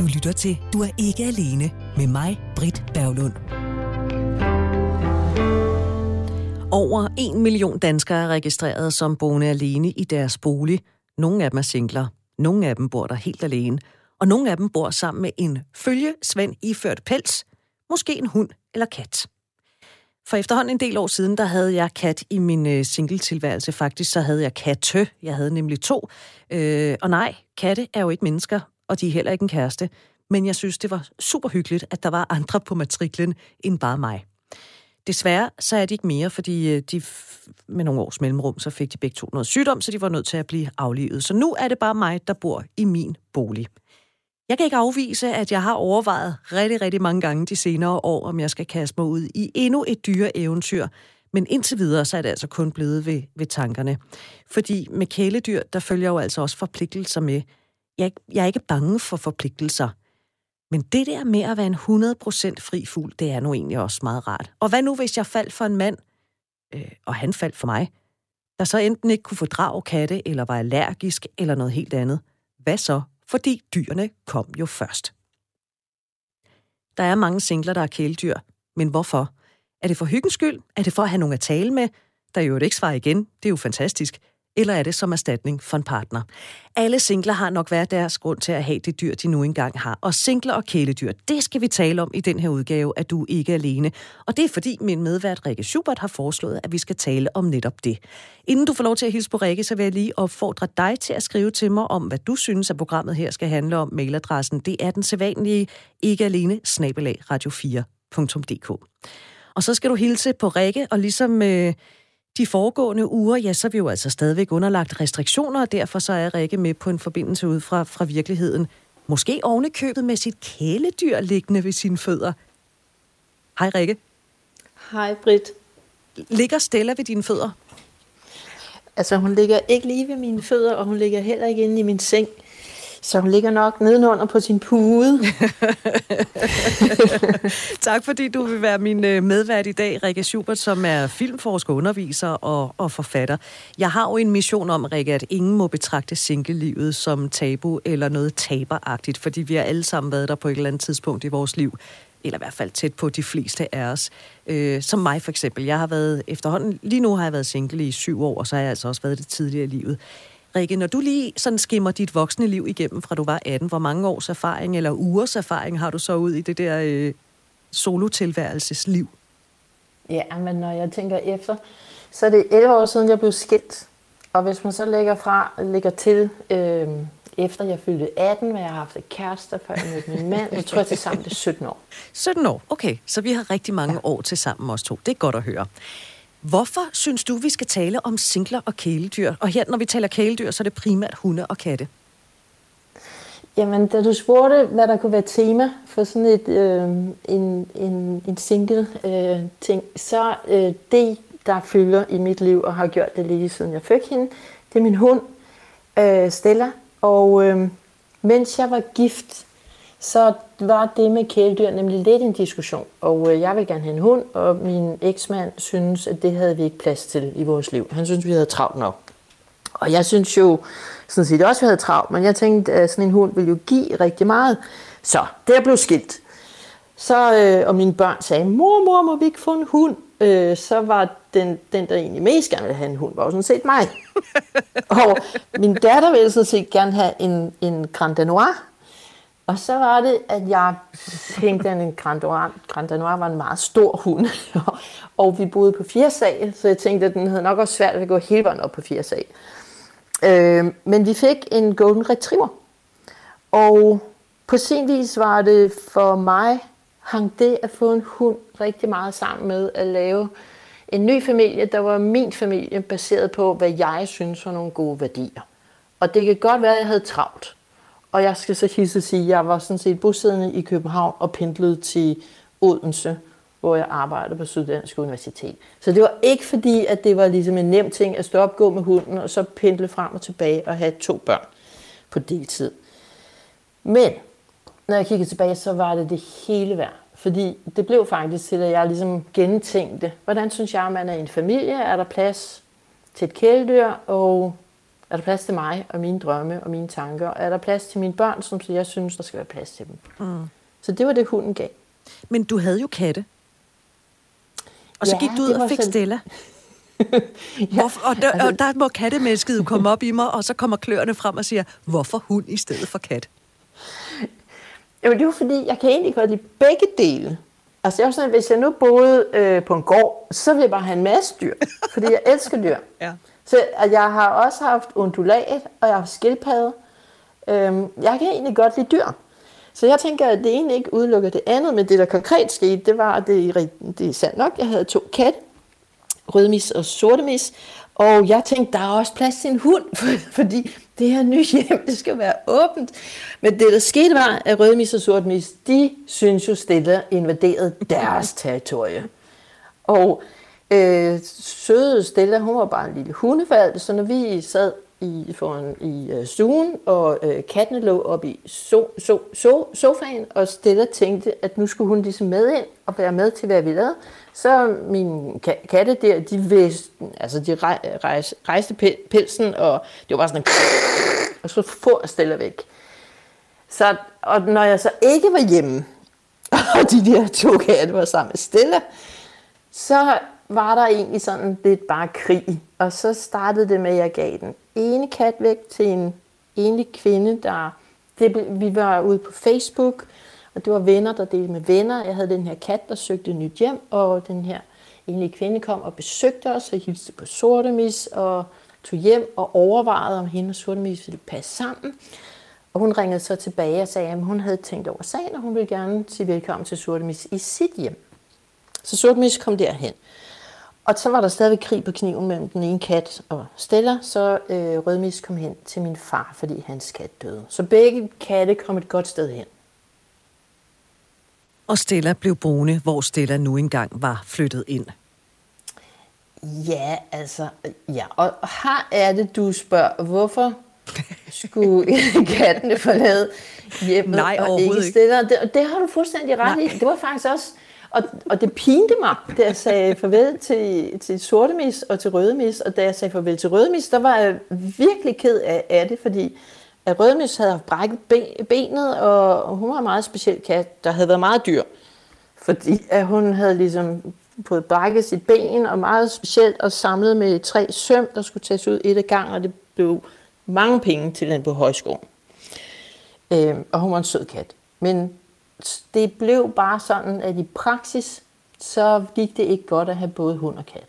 Du lytter til Du er ikke alene med mig, Britt Berglund. Over en million danskere er registreret som boende alene i deres bolig. Nogle af dem er singler. Nogle af dem bor der helt alene. Og nogle af dem bor sammen med en følge Svend iført pels. Måske en hund eller kat. For efterhånden en del år siden, der havde jeg kat i min øh, singletilværelse. Faktisk så havde jeg katte. Jeg havde nemlig to. Øh, og nej, katte er jo ikke mennesker, og de er heller ikke en kæreste. Men jeg synes, det var super hyggeligt, at der var andre på matriklen end bare mig. Desværre så er de ikke mere, fordi øh, de med nogle års mellemrum, så fik de begge to noget sygdom, så de var nødt til at blive aflivet. Så nu er det bare mig, der bor i min bolig. Jeg kan ikke afvise, at jeg har overvejet rigtig, rigtig mange gange de senere år, om jeg skal kaste mig ud i endnu et dyre eventyr. Men indtil videre, så er det altså kun blevet ved, ved tankerne. Fordi med kæledyr, der følger jo altså også forpligtelser med. Jeg, jeg er ikke bange for forpligtelser. Men det der med at være en 100% fri fugl, det er nu egentlig også meget rart. Og hvad nu, hvis jeg faldt for en mand, øh, og han faldt for mig, der så enten ikke kunne fordrage katte, eller var allergisk, eller noget helt andet? Hvad så? Fordi dyrene kom jo først. Der er mange singler, der er kæledyr. Men hvorfor? Er det for hyggens skyld? Er det for at have nogen at tale med? Der er jo et ikke svar igen. Det er jo fantastisk eller er det som erstatning for en partner? Alle singler har nok været deres grund til at have det dyr, de nu engang har. Og singler og kæledyr, det skal vi tale om i den her udgave, at du ikke er alene. Og det er fordi min medvært Rikke Schubert har foreslået, at vi skal tale om netop det. Inden du får lov til at hilse på Rikke, så vil jeg lige opfordre dig til at skrive til mig om, hvad du synes, at programmet her skal handle om. Mailadressen, det er den sædvanlige ikke alene, snabelag radio4.dk. Og så skal du hilse på Rikke, og ligesom... Øh, de foregående uger, ja, så er vi jo altså stadigvæk underlagt restriktioner, og derfor så er Rikke med på en forbindelse ud fra, fra virkeligheden. Måske ovenikøbet med sit kæledyr liggende ved sine fødder. Hej Rikke. Hej Britt. Ligger Stella ved dine fødder? Altså hun ligger ikke lige ved mine fødder, og hun ligger heller ikke inde i min seng. Så hun ligger nok nedenunder på sin pude. tak fordi du vil være min øh, medvært i dag, Rikke Schubert, som er filmforsker, underviser og, og forfatter. Jeg har jo en mission om, Rikke, at ingen må betragte single-livet som tabu eller noget taberagtigt, fordi vi har alle sammen været der på et eller andet tidspunkt i vores liv eller i hvert fald tæt på de fleste af os. Øh, som mig for eksempel. Jeg har været efterhånden, lige nu har jeg været single i syv år, og så har jeg altså også været det tidligere i livet. Rikke, når du lige sådan skimmer dit voksne liv igennem, fra du var 18, hvor mange års erfaring eller ugers erfaring har du så ud i det der øh, solotilværelsesliv? Ja, men når jeg tænker efter, så er det 11 år siden, jeg blev skilt. Og hvis man så lægger, fra, lægger til, øh, efter jeg fyldte 18, hvor jeg har haft et kæreste, før jeg mødte min mand, så tror jeg til sammen det er 17 år. 17 år, okay. Så vi har rigtig mange ja. år til sammen os to. Det er godt at høre. Hvorfor synes du, vi skal tale om singler og kæledyr? Og her, når vi taler kæledyr, så er det primært hunde og katte. Jamen, da du spurgte, hvad der kunne være tema for sådan et, øh, en, en, en single øh, ting, så øh, det, der fylder i mit liv og har gjort det lige siden jeg fik hende, det er min hund, øh, Stella. Og øh, mens jeg var gift, så var det med kæledyr nemlig lidt en diskussion. Og øh, jeg vil gerne have en hund, og min eksmand synes, at det havde vi ikke plads til i vores liv. Han synes, vi havde travlt nok. Og jeg synes jo sådan set også, vi havde travlt, men jeg tænkte, at sådan en hund ville jo give rigtig meget. Så det blev skilt. Så, øh, og mine børn sagde, mor, mor, må vi ikke få en hund? Øh, så var den, den, der egentlig mest gerne ville have en hund, var jo sådan set mig. og min datter ville sådan set gerne have en, en Grand Danois, og så var det, at jeg tænkte, at en Grand Noir, Grand Noir var en meget stor hund. og vi boede på fire sal, så jeg tænkte, at den havde nok også svært at gå hele vejen op på fire sal. Øh, men vi fik en Golden Retriever. Og på sin vis var det for mig, hang det at få en hund rigtig meget sammen med at lave en ny familie, der var min familie, baseret på, hvad jeg synes var nogle gode værdier. Og det kan godt være, at jeg havde travlt. Og jeg skal så hilse at sige, at jeg var sådan set bosiddende i København og pendlede til Odense, hvor jeg arbejdede på Syddansk Universitet. Så det var ikke fordi, at det var ligesom en nem ting at stå op, gå med hunden, og så pendle frem og tilbage og have to børn på deltid. Men når jeg kigger tilbage, så var det det hele værd. Fordi det blev faktisk til, at jeg ligesom gentænkte, hvordan synes jeg, man er en familie? Er der plads til et kæledyr? Og er der plads til mig og mine drømme og mine tanker? Og er der plads til mine børn, som jeg synes, der skal være plads til dem? Mm. Så det var det, hunden gav. Men du havde jo katte. Og så Ja, gik du ud og fik så- Stella. Hvorfor, og, der, og der må kattemennesket jo komme op i mig, og så kommer kløerne frem og siger, hvorfor hund i stedet for kat? Jamen, det var fordi, jeg kan egentlig godt lide begge dele. Altså, jeg var sådan, at hvis jeg nu boede øh, på en gård, så ville jeg bare have en masse dyr, fordi jeg elsker dyr. Ja. Så og jeg har også haft undulat, og jeg har haft skildpadde. Øhm, jeg kan egentlig godt lide dyr. Så jeg tænker, at det ene ikke udelukker det andet, men det, der konkret skete, det var, at det, det er sandt nok, jeg havde to katte, rødmis og sortemis, og jeg tænkte, der er også plads til en hund, fordi det her nye hjem, det skal være åbent. Men det, der skete, var, at rødmis og sortemis, de synes jo, stille invaderede deres territorie. Og øh, søde Stella, hun var bare en lille hundevalg, så når vi sad i, foran, i øh, stuen, og øh, kattene lå oppe i so, so, so, sofaen, og Stella tænkte, at nu skulle hun ligesom med ind og være med til, hvad vi lavede, så mine ka- katte der, de, væste, altså de rej, rejste pelsen, og det var bare sådan en og så får Stella væk. Så, og når jeg så ikke var hjemme, og de der to katte var sammen med Stella, så var der egentlig sådan lidt bare krig. Og så startede det med, at jeg gav den ene kat væk til en enlig kvinde, der... Det, vi var ude på Facebook, og det var venner, der delte med venner. Jeg havde den her kat, der søgte et nyt hjem, og den her enlige kvinde kom og besøgte os og hilste på Sortemis og tog hjem og overvejede, om hende og Sortemis ville passe sammen. Og hun ringede så tilbage og sagde, at hun havde tænkt over sagen, og hun ville gerne sige velkommen til Sortemis i sit hjem. Så Sortemis kom derhen. Og så var der stadig krig på kniven mellem den ene kat og Stella, så øh, Rødmis kom hen til min far, fordi hans kat døde. Så begge katte kom et godt sted hen. Og Stella blev boende, hvor Stella nu engang var flyttet ind. Ja, altså, ja. Og her er det, du spørger, hvorfor skulle kattene forlade hjemmet Nej, og ikke. Stella? Det, det har du fuldstændig ret Nej. i. Det var faktisk også, og, og det pinte mig, da jeg sagde farvel til, til sortemis og til rødemis, og da jeg sagde farvel til rødemis, der var jeg virkelig ked af, af det, fordi at rødemis havde brækket benet, og, og hun var en meget speciel kat, der havde været meget dyr. Fordi at hun havde ligesom fået brækket sit ben, og meget specielt, og samlet med tre søm, der skulle tages ud et af gang, og det blev mange penge til den på højskolen. Øh, og hun var en sød kat. Men det blev bare sådan, at i praksis, så gik det ikke godt at have både hund og kat.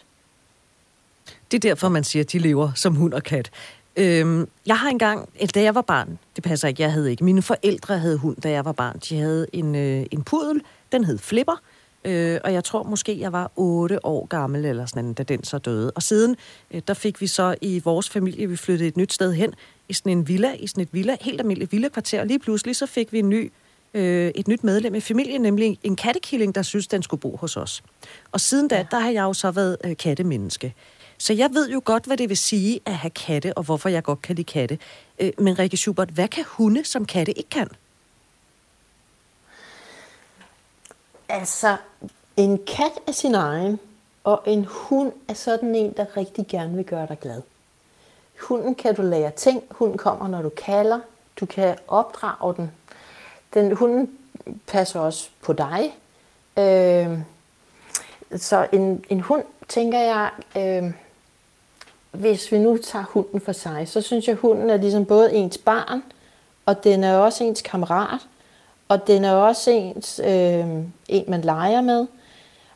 Det er derfor, man siger, at de lever som hund og kat. Øhm, jeg har engang, da jeg var barn, det passer ikke, jeg havde ikke, mine forældre havde hund, da jeg var barn. De havde en, øh, en pudel, den hed Flipper, øh, og jeg tror måske, jeg var 8 år gammel, eller sådan noget, da den så døde. Og siden, øh, der fik vi så i vores familie, vi flyttede et nyt sted hen, i sådan en villa, i sådan et villa, helt almindeligt villakvarter, og lige pludselig så fik vi en ny øh, et nyt medlem i familien, nemlig en kattekilling, der synes, den skulle bo hos os. Og siden da, der har jeg jo så været øh, kattemenneske. Så jeg ved jo godt, hvad det vil sige at have katte, og hvorfor jeg godt kan lide katte. Øh, men Rikke Schubert, hvad kan hunde, som katte ikke kan? Altså, en kat er sin egen, og en hund er sådan en, der rigtig gerne vil gøre dig glad. Hunden kan du lære ting. Hunden kommer, når du kalder. Du kan opdrage den den hunden passer også på dig. Øh, så en, en hund, tænker jeg, øh, hvis vi nu tager hunden for sig, så synes jeg, at hunden er ligesom både ens barn, og den er også ens kammerat, og den er også ens, øh, en, man leger med.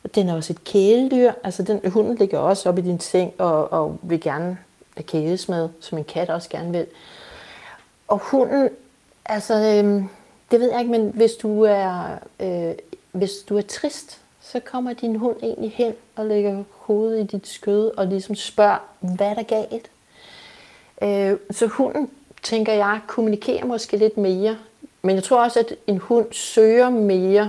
Og den er også et kæledyr. Altså den, hunden ligger også op i din seng og, og vil gerne kæles med, som en kat også gerne vil. Og hunden, altså, øh, det ved jeg ikke, men hvis du er, øh, hvis du er trist, så kommer din hund egentlig hen og lægger hovedet i dit skød og ligesom spørger, hvad er der galt? Øh, så hunden, tænker jeg, kommunikerer måske lidt mere. Men jeg tror også, at en hund søger mere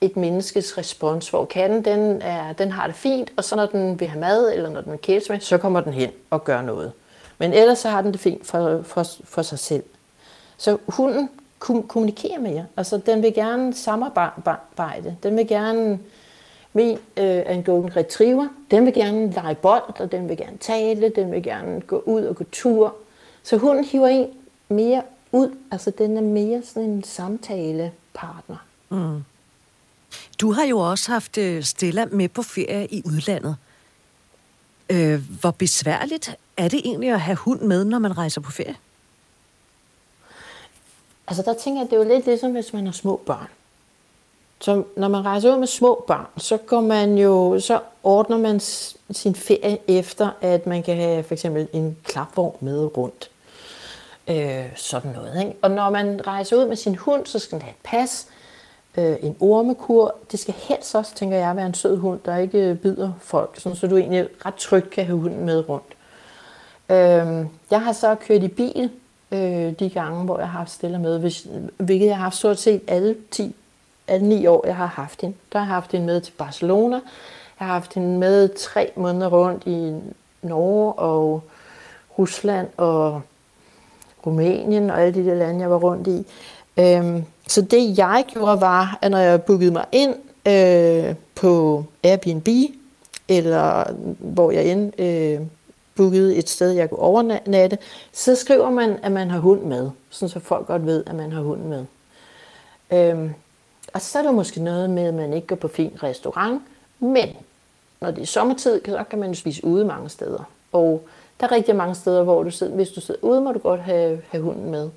et menneskes respons, hvor katten den, er, den har det fint, og så når den vil have mad, eller når den vil kæles med, så kommer den hen og gør noget. Men ellers så har den det fint for, for, for sig selv. Så hunden kom- med jer. Altså, den vil gerne samarbejde. Den vil gerne... Min øh, er en golden retriever. Den vil gerne lege bold, og den vil gerne tale. Den vil gerne gå ud og gå tur. Så hunden hiver en mere ud. Altså den er mere sådan en samtalepartner. Mm. Du har jo også haft øh, Stella med på ferie i udlandet. Øh, hvor besværligt er det egentlig at have hund med, når man rejser på ferie? Altså der tænker jeg, det er jo lidt ligesom, hvis man har små børn. Så når man rejser ud med små børn, så går man jo, så ordner man sin ferie efter, at man kan have for eksempel en klapvogn med rundt. Øh, sådan noget. Ikke? Og når man rejser ud med sin hund, så skal den have et pas, øh, en ormekur. Det skal helst også, tænker jeg, være en sød hund, der ikke øh, bider folk, sådan, så du egentlig ret trygt kan have hunden med rundt. Øh, jeg har så kørt i bil øh, de gange, hvor jeg har haft Stella med, hvis, hvilket jeg har haft stort set alle 10, alle 9 år, jeg har haft hende. Der har jeg haft hende med til Barcelona. Jeg har haft hende med tre måneder rundt i Norge og Rusland og Rumænien og alle de der lande, jeg var rundt i. Øhm, så det jeg gjorde var, at når jeg bookede mig ind øh, på Airbnb, eller hvor jeg end øh, booket et sted, jeg kunne overnatte, så skriver man, at man har hund med, sådan så folk godt ved, at man har hund med. Øhm, og så er der måske noget med, at man ikke går på fin restaurant, men når det er sommertid, så kan man jo spise ude mange steder. Og der er rigtig mange steder, hvor du sidder, hvis du sidder ude, må du godt have, have hunden med.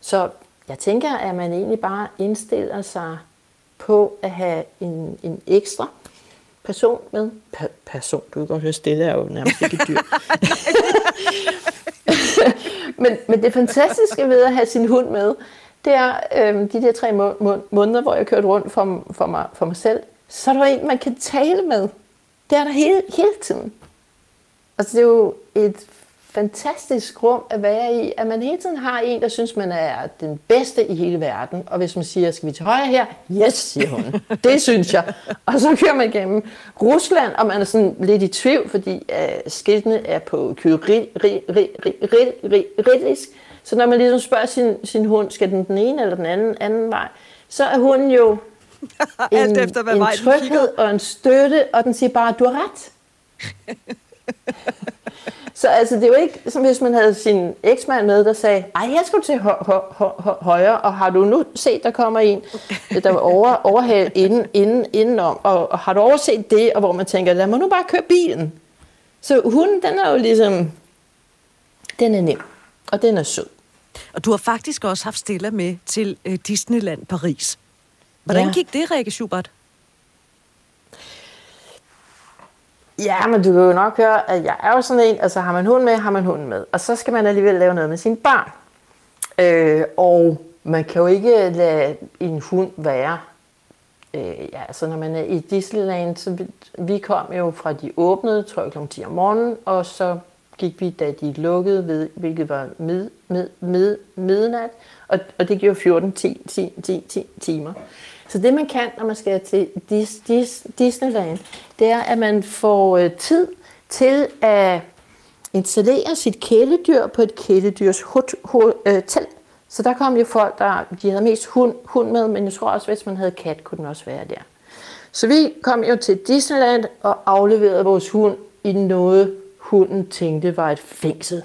Så jeg tænker, at man egentlig bare indstiller sig på at have en, en ekstra person med. Pa- person, du kan godt høre, stille er jo nærmest ikke et dyr. men, men det fantastiske ved at have sin hund med, det er øhm, de der tre må- må- måneder, hvor jeg kørte rundt for, for, mig, for mig selv, så er der en, man kan tale med. Det er der hele, hele tiden. Altså, det er jo et fantastisk rum at være i, at man hele tiden har en, der synes, man er den bedste i hele verden. Og hvis man siger, skal vi til højre her? Yes, siger hun. Det synes jeg. Og så kører man igennem Rusland, og man er sådan lidt i tvivl, fordi uh, skiltene er på kyrillisk. Så når man ligesom spørger sin, sin hund, skal den den ene eller den anden, anden vej, så er hunden jo en, Alt efter, hvad en tryghed og en støtte, og den siger bare, du har ret. Så altså, det er jo ikke som hvis man havde sin eksmand med, der sagde, ej, jeg skulle til hø- hø- hø- højre, og har du nu set, der kommer en, der var over, overhældt inden, inden, indenom, og, og har du overset det, og hvor man tænker, lad mig nu bare køre bilen. Så hunden, den er jo ligesom, den er nem, og den er sød. Og du har faktisk også haft Stella med til øh, Disneyland Paris. Hvordan ja. gik det, Rikke Schubert? Ja, men du kan jo nok høre, at jeg er jo sådan en, altså har man hund med, har man hunden med. Og så skal man alligevel lave noget med sine børn. Øh, og man kan jo ikke lade en hund være. Øh, ja, altså når man er i Disneyland, så vi, vi kom jo fra de åbnede, tror jeg, kl. 10 om morgenen, og så gik vi, da de lukkede, ved, hvilket var mid, mid, mid, midnat, og, og det gjorde 14 10, 10, 10, 10 timer. Så det man kan, når man skal til Dis, Dis, Disneyland, det er, at man får øh, tid til at installere sit kæledyr på et kæledyrs hotel. Øh, så der kom jo folk, der de havde mest hund, hund med, men jeg tror også, hvis man havde kat, kunne den også være der. Så vi kom jo til Disneyland og afleverede vores hund i noget, hunden tænkte var et fængsel.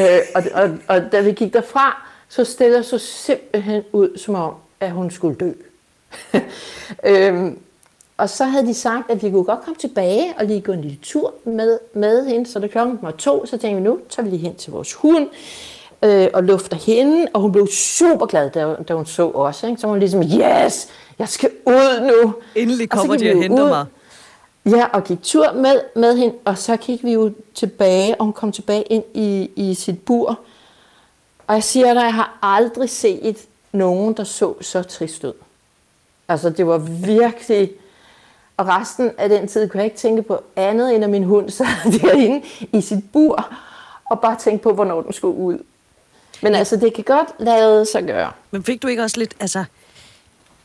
øh, og, og, og da vi gik derfra, så stiller så simpelthen ud, som om, at hun skulle dø. øhm, og så havde de sagt, at vi kunne godt komme tilbage og lige gå en lille tur med, med hende. Så da klokken var to, så tænkte vi, nu tager vi lige hen til vores hund øh, og lufter hende. Og hun blev super glad, da, da hun så os. Ikke? Så hun ligesom, yes, jeg skal ud nu. Endelig kommer de og henter ud. mig. Ja, og gik tur med, med hende, og så gik vi jo tilbage, og hun kom tilbage ind i, i sit bur. Og jeg siger dig, jeg har aldrig set nogen, der så så trist ud. Altså, det var virkelig... Og resten af den tid kunne jeg ikke tænke på andet, end at min hund sad derinde i sit bur, og bare tænke på, hvornår den skulle ud. Men altså, det kan godt lade sig gøre. Men fik du ikke også lidt, altså...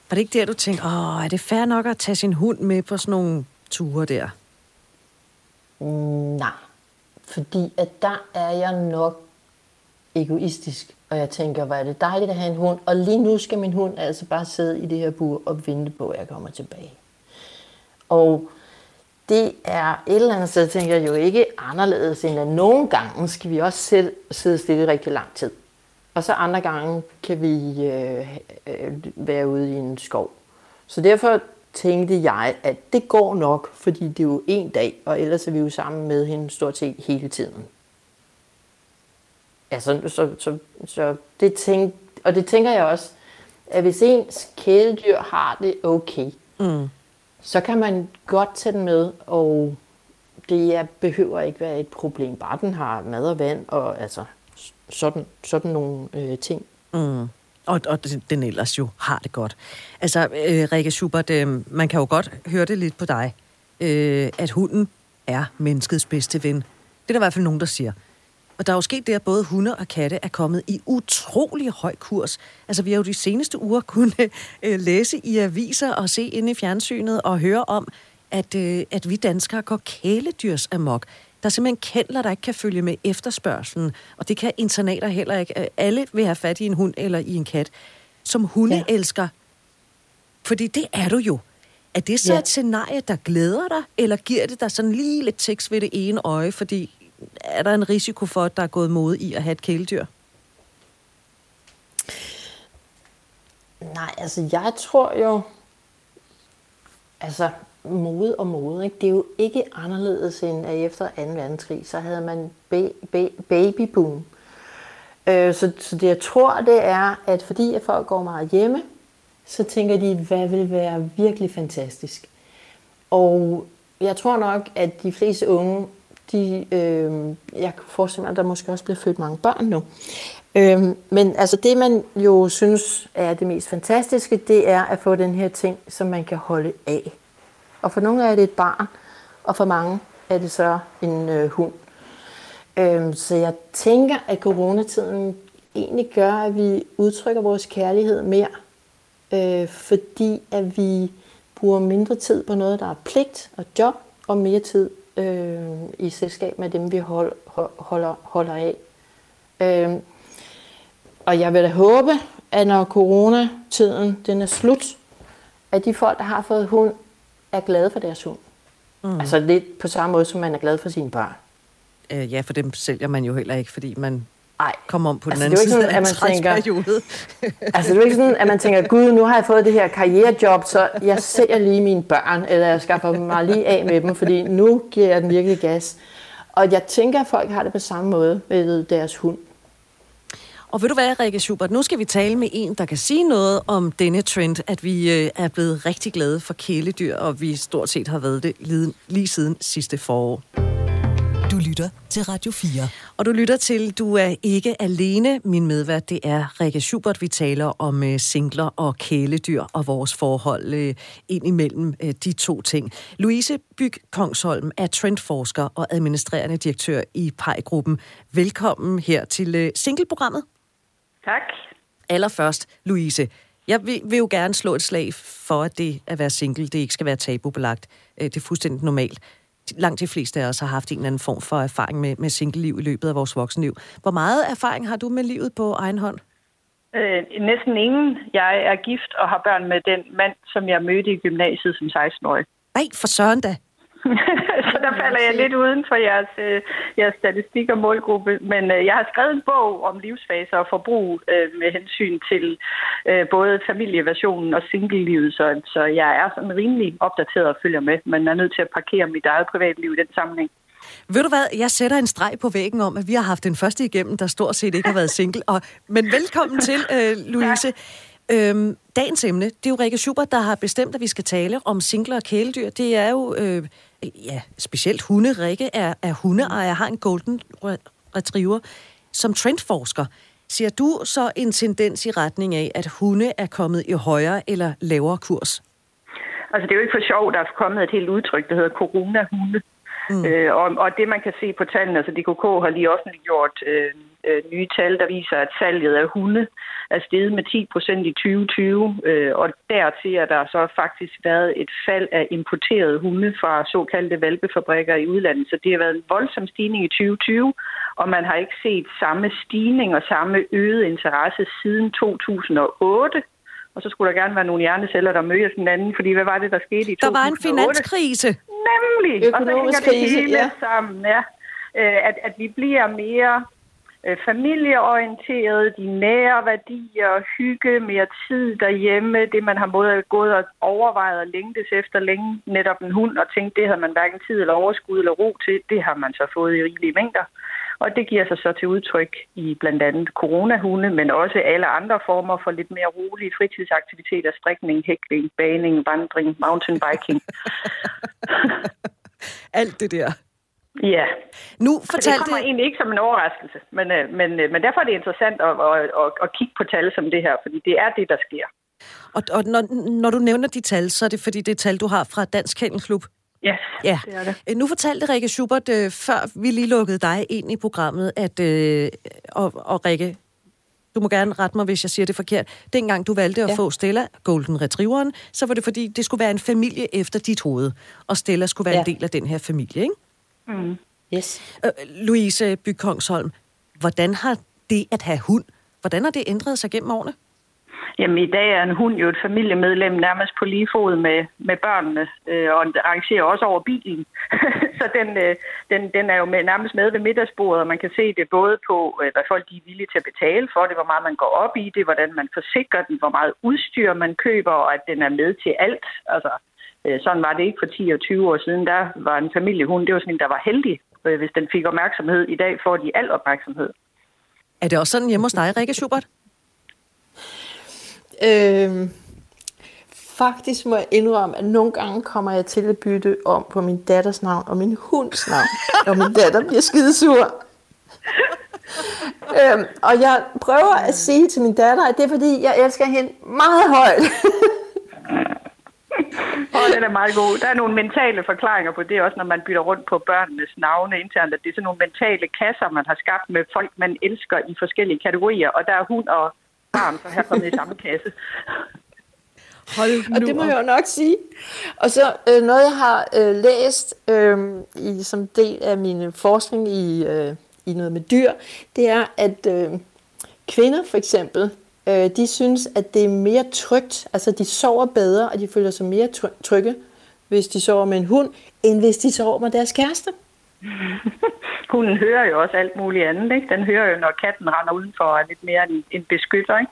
Var det ikke der, du tænkte, åh, er det fair nok at tage sin hund med på sådan nogle ture der? Mm, nej, fordi at der er jeg nok egoistisk, og jeg tænker, hvor er det dejligt at have en hund, og lige nu skal min hund altså bare sidde i det her bur og vente på, at jeg kommer tilbage. Og det er et eller andet sted, tænker jeg jo ikke anderledes, end at nogle gange skal vi også selv sidde stille rigtig lang tid. Og så andre gange kan vi øh, øh, være ude i en skov. Så derfor tænkte jeg, at det går nok, fordi det er jo en dag, og ellers er vi jo sammen med hende stort set hele tiden. Altså, så, så, så det tænk, og det tænker jeg også, at hvis ens kæledyr har det okay, mm. så kan man godt tage den med, og det er, behøver ikke være et problem. Bare den har mad og vand, og altså sådan, sådan nogle øh, ting. Mm. Og, og den ellers jo har det godt. Altså, øh, Rikke Schubert, øh, man kan jo godt høre det lidt på dig, øh, at hunden er menneskets bedste ven. Det er der i hvert fald nogen, der siger. Og der er jo sket det, at både hunde og katte er kommet i utrolig høj kurs. Altså, vi har jo de seneste uger kunnet øh, læse i aviser og se ind i fjernsynet og høre om, at, øh, at vi danskere går kæledyrs amok. Der er simpelthen kendler, der ikke kan følge med efterspørgselen, og det kan internater heller ikke. Øh, alle vil have fat i en hund eller i en kat. Som hunde ja. elsker. Fordi det er du jo. Er det så ja. et scenarie, der glæder dig, eller giver det dig sådan lige lidt tekst ved det ene øje, fordi er der en risiko for, at der er gået mod i at have et kæledyr? Nej, altså jeg tror jo, altså mode og mode, ikke? det er jo ikke anderledes end at efter 2. verdenskrig, så havde man ba- ba- babyboom. Øh, så, så det jeg tror, det er, at fordi at folk går meget hjemme, så tænker de, hvad vil være virkelig fantastisk. Og jeg tror nok, at de fleste unge de, øh, jeg kan forestille mig, at der måske også bliver født mange børn nu. Øh, men altså det, man jo synes er det mest fantastiske, det er at få den her ting, som man kan holde af. Og for nogle er det et barn, og for mange er det så en øh, hund. Øh, så jeg tænker, at coronatiden egentlig gør, at vi udtrykker vores kærlighed mere, øh, fordi at vi bruger mindre tid på noget, der er pligt og job, og mere tid øh, i selskab med dem, vi hold, holder, holder af. Øh, og jeg vil da håbe, at når coronatiden den er slut, at de folk, der har fået hund, er glade for deres hund. Mm. Altså lidt på samme måde, som man er glad for sine børn. Øh, ja, for dem sælger man jo heller ikke, fordi man ej, kom om på altså, den anden side af tænker, altså det er ikke sådan, at man tænker, gud, nu har jeg fået det her karrierejob, så jeg sælger lige mine børn, eller jeg skaffer mig lige af med dem, fordi nu giver jeg den virkelig gas. Og jeg tænker, at folk har det på samme måde med deres hund. Og ved du hvad, Rikke Schubert, nu skal vi tale med en, der kan sige noget om denne trend, at vi øh, er blevet rigtig glade for kæledyr, og vi stort set har været det lige siden sidste forår. Du lytter til Radio 4. Og du lytter til Du er ikke alene. Min medvært, det er Rikke Schubert. Vi taler om uh, singler og kæledyr og vores forhold uh, ind imellem uh, de to ting. Louise Byg Kongsholm er trendforsker og administrerende direktør i PEI-gruppen. Velkommen her til uh, singleprogrammet. Tak. Allerførst, Louise, jeg vil, vil jo gerne slå et slag for, at det at være single, det ikke skal være tabubelagt. Det er fuldstændig normalt langt de fleste af os har haft en eller anden form for erfaring med, med single-liv i løbet af vores voksenliv. Hvor meget erfaring har du med livet på egen hånd? Øh, næsten ingen. Jeg er gift og har børn med den mand, som jeg mødte i gymnasiet som 16-årig. Nej, for søren da. der falder jeg lidt uden for jeres, øh, jeres statistik og målgruppe. Men øh, jeg har skrevet en bog om livsfaser og forbrug øh, med hensyn til øh, både familieversionen og single-livet, så, så jeg er sådan rimelig opdateret og følger med, men er nødt til at parkere mit eget privatliv i den sammenhæng. Ved du hvad, jeg sætter en streg på væggen om, at vi har haft den første igennem, der stort set ikke har været single. Og, men velkommen til, øh, Louise. Øhm, dagens emne, det er jo Rikke Schubert, der har bestemt, at vi skal tale om singler og kæledyr. Det er jo øh, ja, specielt hunde. Rikke er, er hundeejer, har en golden retriever. Som trendforsker, ser du så en tendens i retning af, at hunde er kommet i højere eller lavere kurs? Altså, det er jo ikke for sjov, der er kommet et helt udtryk, der hedder corona-hunde. Mm. Øh, og, og det, man kan se på tallene, altså DKK har lige offentliggjort øh, øh, nye tal, der viser, at salget af hunde er steget med 10 procent i 2020, øh, og dertil er der så faktisk været et fald af importerede hunde fra såkaldte valpefabrikker i udlandet. Så det har været en voldsom stigning i 2020, og man har ikke set samme stigning og samme øget interesse siden 2008, og så skulle der gerne være nogle hjerneceller, der mødes hinanden, fordi hvad var det, der skete i 2008? Der var en finanskrise. Nemlig, Økonomisk og så hænger det krise, hele ja. sammen, ja. Øh, At, at vi bliver mere øh, familieorienteret, de nære værdier, hygge, mere tid derhjemme, det man har både gået og overvejet og længtes efter længe, netop en hund, og tænkt, det havde man hverken tid eller overskud eller ro til, det har man så fået i rigelige mængder. Og det giver sig så til udtryk i blandt andet coronahunde, men også alle andre former for lidt mere rolige fritidsaktiviteter, strikning, hækling, baning, vandring, mountainbiking. Alt det der. Ja, Nu så det fortalte... kommer egentlig ikke som en overraskelse, men, øh, men, øh, men derfor er det interessant at, at, at, at kigge på tal som det her, fordi det er det, der sker. Og, og når, når du nævner de tal, så er det fordi, det er tal, du har fra Dansk Kennelklub. Yes, Ja. det er det. Øh, Nu fortalte Rikke Schubert, før vi lige lukkede dig ind i programmet, at, øh, og, og Rikke, du må gerne rette mig, hvis jeg siger det forkert. Dengang du valgte at ja. Få Stella, Golden Retrieveren, så var det fordi, det skulle være en familie efter dit hoved, og Stella skulle være. Ja. en del af den her familie, ikke? Mm. Yes. Øh, Louise Bykongsholm, hvordan har det at have hund, hvordan har det ændret sig gennem årene? Jamen i dag er en hund jo et familiemedlem nærmest på lige fod med, med børnene, øh, og den arrangerer også over bilen. så den, øh, den, den er jo med, nærmest med ved middagsbordet, og man kan se det både på, øh, hvad folk de er villige til at betale for det, hvor meget man går op i det, hvordan man forsikrer den, hvor meget udstyr man køber, og at den er med til alt. Altså, sådan var det ikke for 10 og 20 år siden. Der var en familiehund, det var sådan en, der var heldig. Øh, hvis den fik opmærksomhed, i dag får de al opmærksomhed. Er det også sådan hjemme hos dig, Rikke Schubert? Øhm, faktisk må jeg indrømme, at nogle gange kommer jeg til at bytte om på min datters navn og min hunds navn, og min datter bliver skidesur. øhm, og jeg prøver at sige til min datter, at det er fordi, jeg elsker hende meget højt. Og den er meget god. Der er nogle mentale forklaringer på det, også når man bytter rundt på børnenes navne internt, at det er sådan nogle mentale kasser, man har skabt med folk, man elsker i forskellige kategorier, og der er hund og barn, så her kommet i samme kasse. Hold nu Og det må jeg jo nok sige. Og så øh, noget, jeg har øh, læst øh, i, som del af min forskning i, øh, i noget med dyr, det er, at øh, kvinder for eksempel, øh, de synes, at det er mere trygt. Altså, de sover bedre, og de føler sig mere try- trygge, hvis de sover med en hund, end hvis de sover med deres kæreste. Hunden hører jo også alt muligt andet, ikke? Den hører jo, når katten render udenfor og er lidt mere en, en beskytter, ikke?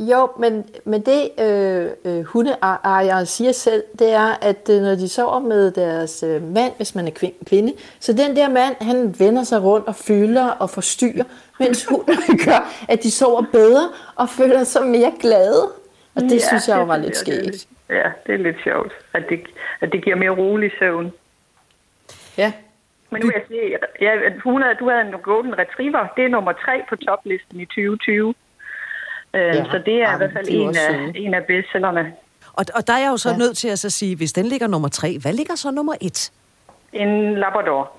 Jo, men, men det øh, øh, hundeejere siger selv, det er, at øh, når de sover med deres øh, mand, hvis man er kvin- kvinde, så den der mand, han vender sig rundt og fylder og forstyrrer, mens hunden gør, at de sover bedre og føler sig mere glade. Og det ja, synes jeg jo var lidt skægt. Ja, det er lidt sjovt, at det, at det giver mere rolig søvn. Ja. Men nu vil jeg sige, ja, at hun havde, du havde en Golden Retriever. Det er nummer tre på toplisten i 2020. Øh, Ja, så det er i jamen, hvert fald en af, søde. en af bestsellerne. Og, og der er jeg jo så ja. Nødt til at så sige, hvis den ligger nummer tre, hvad ligger så nummer et? En Labrador.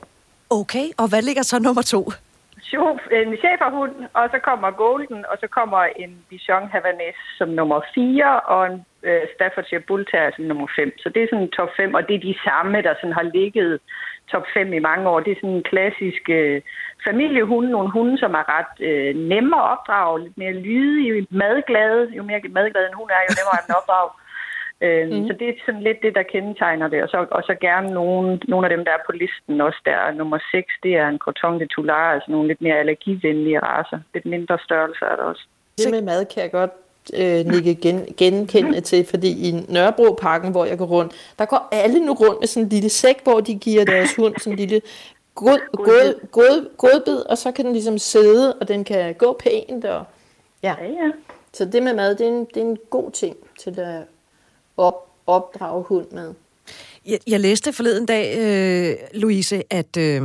Okay, og hvad ligger så nummer to? En cheferhund, og så kommer Golden, og så kommer en Bichon Havanese som nummer 4, og en øh, Staffordshire Bull Terrier som nummer 5. Så det er sådan top 5, og det er de samme, der sådan har ligget top 5 i mange år. Det er sådan en klassisk øh, familiehunde, nogle hunde, som er ret øh, nemme at opdrage, lidt mere lydige, madglade. Jo mere madglad en hund er, jo nemmere er den opdrage. Øh, mm. Så det er sådan lidt det, der kendetegner det. Og så, og så gerne nogle, nogle af dem, der er på listen også. Der er nummer 6, det er en Croton de Toular, altså nogle lidt mere allergivenlige raser. Lidt mindre størrelse er der også. Det med mad kan jeg godt øh, nikke gen, genkende til, fordi i Nørrebroparken, hvor jeg går rundt, der går alle nu rundt med sådan en lille sæk, hvor de giver deres hund sådan en lille god, god, god, godbid, og så kan den ligesom sidde, og den kan gå pænt. Og, ja. Ja, ja. Så det med mad, det er en, det er en god ting til at op, opdrage hund med. Jeg, jeg læste forleden dag, øh, Louise, at øh,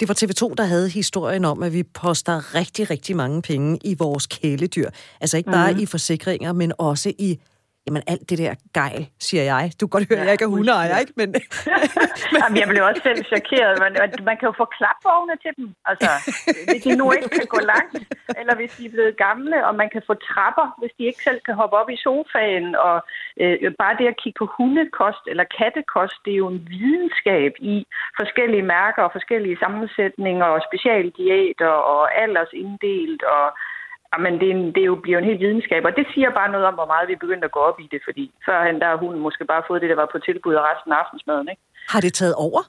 det var TV2, der havde historien om, at vi poster rigtig, rigtig mange penge i vores kæledyr. Altså ikke bare mm. i forsikringer, men også i jamen, alt det der gejl, siger jeg. Du kan godt høre, at jeg ikke er hundeejer, ikke? Men, Jamen, jeg blev også selv chokeret. Man, man kan jo få klapvogne til dem. Altså, hvis de nu ikke kan gå langt, eller hvis de er blevet gamle, og man kan få trapper, hvis de ikke selv kan hoppe op i sofaen. Og øh, bare det at kigge på hundekost eller kattekost, det er jo en videnskab i forskellige mærker og forskellige sammensætninger og specialdiæter og aldersinddelt og Jamen, det, er en, det er jo, bliver en helt videnskab, og det siger bare noget om, hvor meget vi er begyndt at gå op i det, fordi førhen der har hun måske bare fået det, der var på tilbud og resten af aftensmaden, ikke? Har det taget over?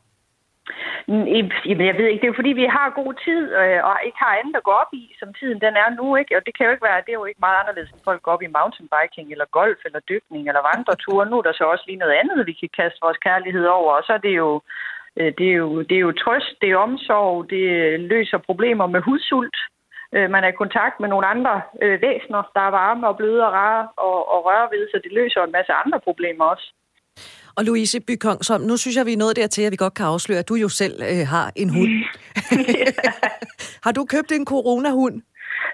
Jamen, jeg ved ikke. Det er jo fordi, vi har god tid, øh, og ikke har andet at gå op i, som tiden den er nu, ikke? Og det kan jo ikke være, det er jo ikke meget anderledes, end folk går op i mountainbiking, eller golf, eller dykning, eller vandreture. Nu er der så også lige noget andet, vi kan kaste vores kærlighed over, og så er det jo øh, det er, jo, det er jo trøst, det er omsorg, det løser problemer med hudsult. Øh, man er i kontakt med nogle andre væsener, der er varme og bløde og rare og, og røre ved, så det løser en masse andre problemer også. Og Louise Bykong, så nu synes jeg, vi er nået dertil, at vi godt kan afsløre, at du jo selv øh, har en hund. har du købt en coronahund?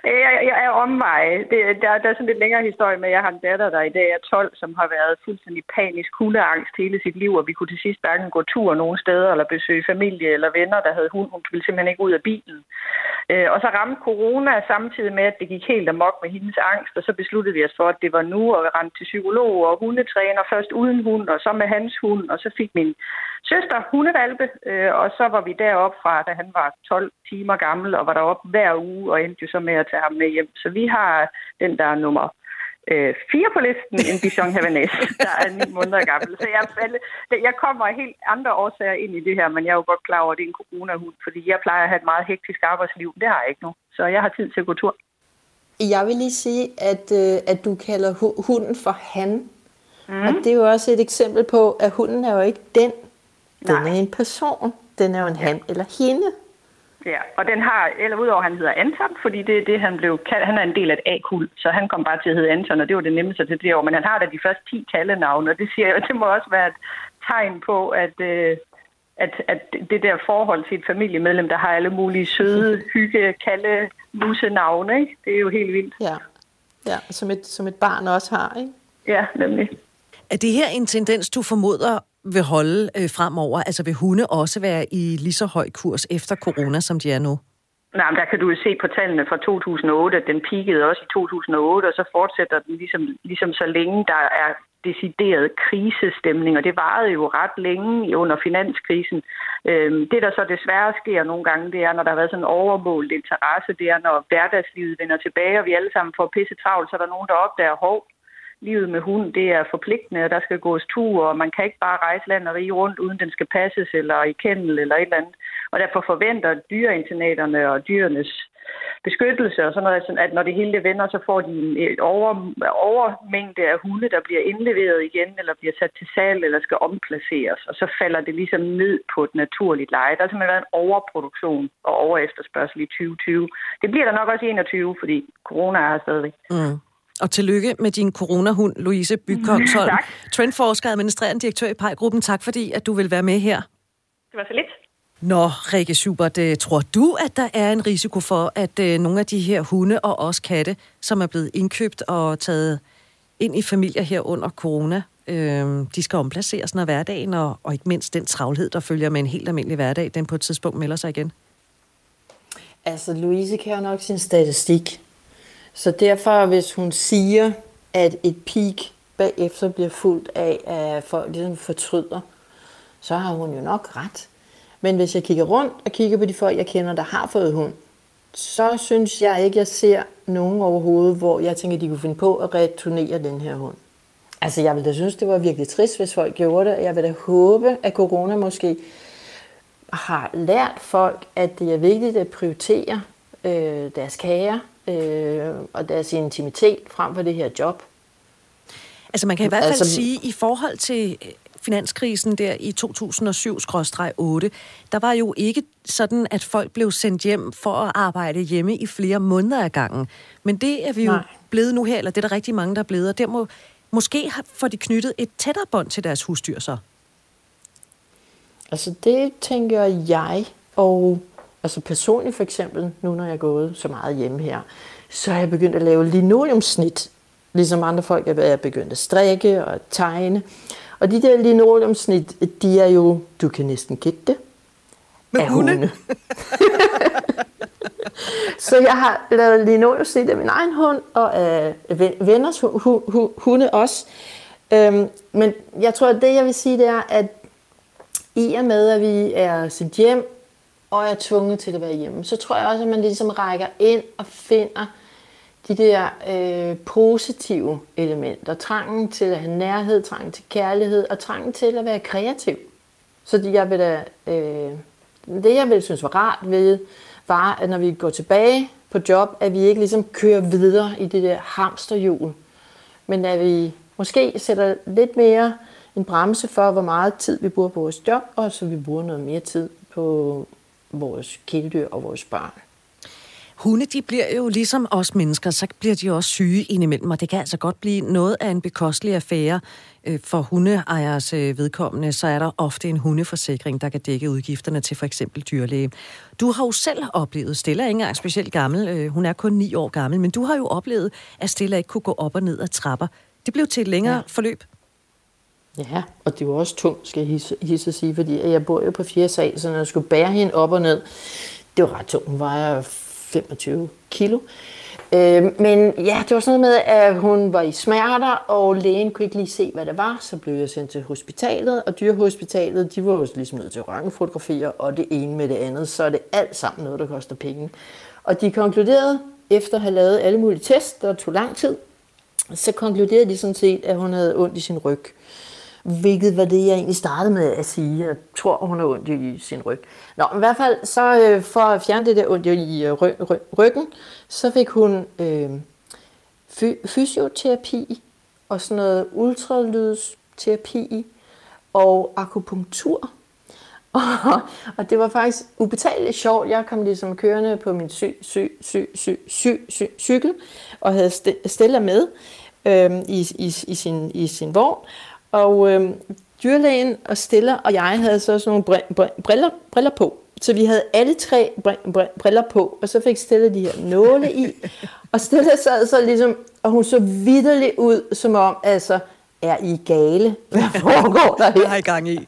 Øh, jeg, jeg er omveje. Det, der, der er sådan lidt længere historie med, at jeg har en datter, der i dag er 12, som har været fuldstændig panisk hundeangst hele sit liv, og vi kunne til sidst hverken gå tur nogen steder, eller besøge familie eller venner, der havde hund. Hun ville simpelthen ikke ud af bilen. Øh, og så ramte corona samtidig med, at det gik helt amok med hendes angst, og så besluttede vi os for, at det var nu, og vi rendte til psykolog og hundetræner, først uden hund, og så med hans hund, og så fik min søster hundevalpe, øh, og så var vi deroppe fra, da han var 12 timer gammel, og var deroppe hver uge, og endte jo så med at tage ham med hjem. Så vi har den der nummer øh, fire på listen, en Bichon Havanese, der er ni måneder gammel. Så jeg, jeg kommer af helt andre årsager ind i det her, men jeg er jo godt klar over, at det er en corona-hund, fordi jeg plejer at have et meget hektisk arbejdsliv. Det har jeg ikke nu, så jeg har tid til at gå tur. Jeg vil lige sige, at, øh, at du kalder hunden for han. Mm. Og det er jo også et eksempel på, at hunden er jo ikke den. Den Nej. er en person. Den er jo en han eller hende. Ja, og den har, eller udover at han hedder Anton, fordi det er det, han blev kaldt, han er en del af et A-kul, så han kom bare til at hedde Anton, og det var det nemmeste til det år, men han har da de første 10 kaldenavne, og det siger jeg, det må også være et tegn på, at, øh, at, at det der forhold til et familiemedlem, der har alle mulige søde, hygge, kalde, musenavne, ikke? det er jo helt vildt. Ja, ja som, et, som et barn også har, ikke? Ja, nemlig. Er det her en tendens, du formoder vil holde øh, fremover? Altså vil hunde også være i lige så høj kurs efter corona, som de er nu? Nej, men der kan du jo se på tallene fra 2008, at den peakede også i 2008, og så fortsætter den ligesom, ligesom så længe der er decideret krisestemning, og det varede jo ret længe under finanskrisen. Øhm, det, der så desværre sker nogle gange, det er, når der har været sådan en overmålt interesse, det er, når hverdagslivet vender tilbage, og vi alle sammen får pisse travlt, så er der nogen, der opdager, hov, livet med hund, det er forpligtende, og der skal gås tur, og man kan ikke bare rejse land og rige rundt, uden den skal passes eller i kendel eller et eller andet. Og derfor forventer dyreinternaterne og dyrenes beskyttelse og sådan noget, at når det hele det vender, så får de en over, overmængde af hunde, der bliver indleveret igen, eller bliver sat til salg, eller skal omplaceres, og så falder det ligesom ned på et naturligt leje. Der har simpelthen været en overproduktion og overefterspørgsel i 2020. Det bliver der nok også i 21, fordi corona er her stadigvæk. Mm. Og tillykke med din coronahund, Louise Bykongsholm. tak. Trendforsker og administrerende direktør i PEJ-gruppen. Tak fordi, at du vil være med her. Det var så lidt. Nå, Rikke Schubert, øh, tror du, at der er en risiko for, at øh, nogle af de her hunde og også katte, som er blevet indkøbt og taget ind i familier her under corona, øh, de skal omplaceres, når hverdagen og, og ikke mindst den travlhed, der følger med en helt almindelig hverdag, den på et tidspunkt melder sig igen? Altså, Louise kan jo nok sin statistik. Så derfor, hvis hun siger, at et peak bagefter bliver fuldt af, at folk ligesom fortryder, så har hun jo nok ret. Men hvis jeg kigger rundt og kigger på de folk, jeg kender, der har fået hund, så synes jeg ikke, jeg ser nogen overhovedet, hvor jeg tænker, de kunne finde på at returnere den her hund. Altså, jeg vil da synes, det var virkelig trist, hvis folk gjorde det. Jeg vil da håbe, at corona måske har lært folk, at det er vigtigt at prioritere øh, deres kager, øh, og deres intimitet frem for det her job. Altså man kan i hvert fald altså, sige, i forhold til øh, finanskrisen der i 2007-8, der var jo ikke sådan, at folk blev sendt hjem for at arbejde hjemme i flere måneder ad gangen. Men det er vi jo Nej. blevet nu her, eller det er der rigtig mange, der er blevet, og der må, måske får de knyttet et tættere bånd til deres husdyr så. Altså det tænker jeg, og Altså personligt for eksempel, nu når jeg er gået så meget hjemme her, så har jeg begyndt at lave linoleumsnit. Ligesom andre folk er jeg begyndt at strikke og tegne. Og de der linoleumsnit, de er jo, du kan næsten gætte det, Med hunde. hunde. så jeg har lavet linoleumsnit af min egen hund, og af venners hunde også. Øhm, men jeg tror, at det jeg vil sige, det er, at i og med, at vi er sendt hjem og er tvunget til at være hjemme, så tror jeg også, at man ligesom rækker ind og finder de der øh, positive elementer. Trangen til at have nærhed, trangen til kærlighed og trangen til at være kreativ. Så det, jeg vil da, øh, det, jeg ville synes var rart ved, var, at når vi går tilbage på job, at vi ikke ligesom kører videre i det der hamsterhjul, men at vi måske sætter lidt mere en bremse for, hvor meget tid vi bruger på vores job, og så vi bruger noget mere tid på vores kæledyr og vores børn. Hunde, de bliver jo ligesom os mennesker, så bliver de også syge indimellem, og det kan altså godt blive noget af en bekostelig affære. Øh, for hundeejers øh, vedkommende, så er der ofte en hundeforsikring, der kan dække udgifterne til for eksempel dyrlæge. Du har jo selv oplevet, Stella er ikke engang specielt gammel, øh, hun er kun 9 år gammel, men du har jo oplevet, at Stella ikke kunne gå op og ned ad trapper. Det blev til et længere ja. forløb. Ja, og det var også tungt, skal jeg hisse at sige, fordi jeg bor jo på fjerde sal, så når jeg skulle bære hende op og ned, det var ret tungt. Hun vejer 25 kilo. Øh, men ja, det var sådan noget med, at hun var i smerter, og lægen kunne ikke lige se, hvad det var. Så blev jeg sendt til hospitalet, og dyrehospitalet, de var jo ligesom nødt til at røntgenfotografere, og det ene med det andet, så er det alt sammen noget, der koster penge. Og de konkluderede, efter at have lavet alle mulige tests, der tog lang tid, så konkluderede de sådan set, at hun havde ondt i sin ryg. Hvilket var det, jeg egentlig startede med at sige. Jeg tror, hun har ondt i sin ryg. Nå, men i hvert fald, så øh, for at fjerne det der ondt i øh, ry- ry- ryggen, så fik hun øh, fy- fysioterapi og sådan noget ultralydsterapi og akupunktur. Og, og det var faktisk ubetaleligt sjovt. Jeg kom ligesom kørende på min sy, sy, sy, sy, sy, sy, cykel og havde Stella med øhm, i, i, i, sin, i sin vogn. Og øh, dyrlægen og Stella og jeg havde så sådan nogle briller, briller på. Så vi havde alle tre briller på, og så fik Stella de her nåle i. Og Stella sad så ligesom, og hun så vidderligt ud, som om, altså, er I gale? Hvad foregår der her? Hvad I gang i?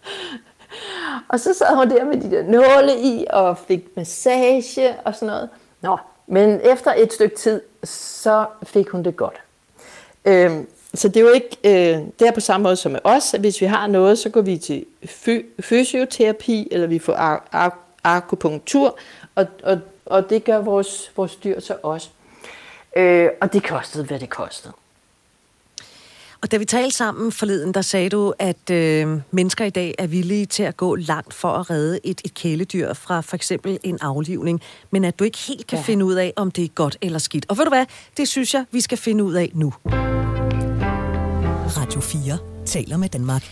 Og så sad hun der med de der nåle i, og fik massage og sådan noget. Nå, men efter et stykke tid, så fik hun det godt. Øhm, så det er jo ikke, øh, det er på samme måde som med os, at hvis vi har noget, så går vi til fy- fysioterapi, eller vi får ar- ar- akupunktur, og, og, og det gør vores, vores dyr så også. Øh, og det kostede, hvad det kostede. Og da vi talte sammen forleden, der sagde du, at øh, mennesker i dag er villige til at gå langt for at redde et, et kæledyr fra for eksempel en aflivning, men at du ikke helt kan ja. finde ud af, om det er godt eller skidt. Og ved du hvad, det synes jeg, vi skal finde ud af nu. Radio 4 taler med Danmark.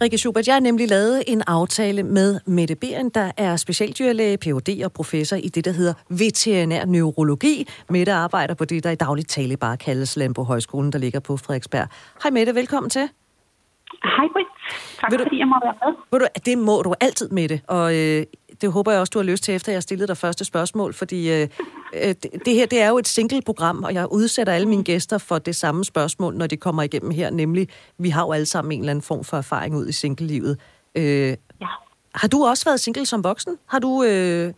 Rikke Schubert, jeg har nemlig lavet en aftale med Mette Beren, der er specialdyrlæge, Ph.D. og professor i det, der hedder veterinær neurologi. Mette arbejder på det, der i dagligt tale bare kaldes Landbo Højskolen, der ligger på Frederiksberg. Hej Mette, velkommen til. Hej Britt. Tak vil du, fordi jeg må være med. Ved du, det må du altid, Mette. Og øh, det håber jeg også, du har lyst til, efter jeg stillede dig første spørgsmål, fordi øh, øh, det her det er jo et single-program, og jeg udsætter alle mine gæster for det samme spørgsmål, når de kommer igennem her, nemlig, vi har jo alle sammen en eller anden form for erfaring ud i single-livet. Øh, ja. Har du også været single som voksen? Har du øh,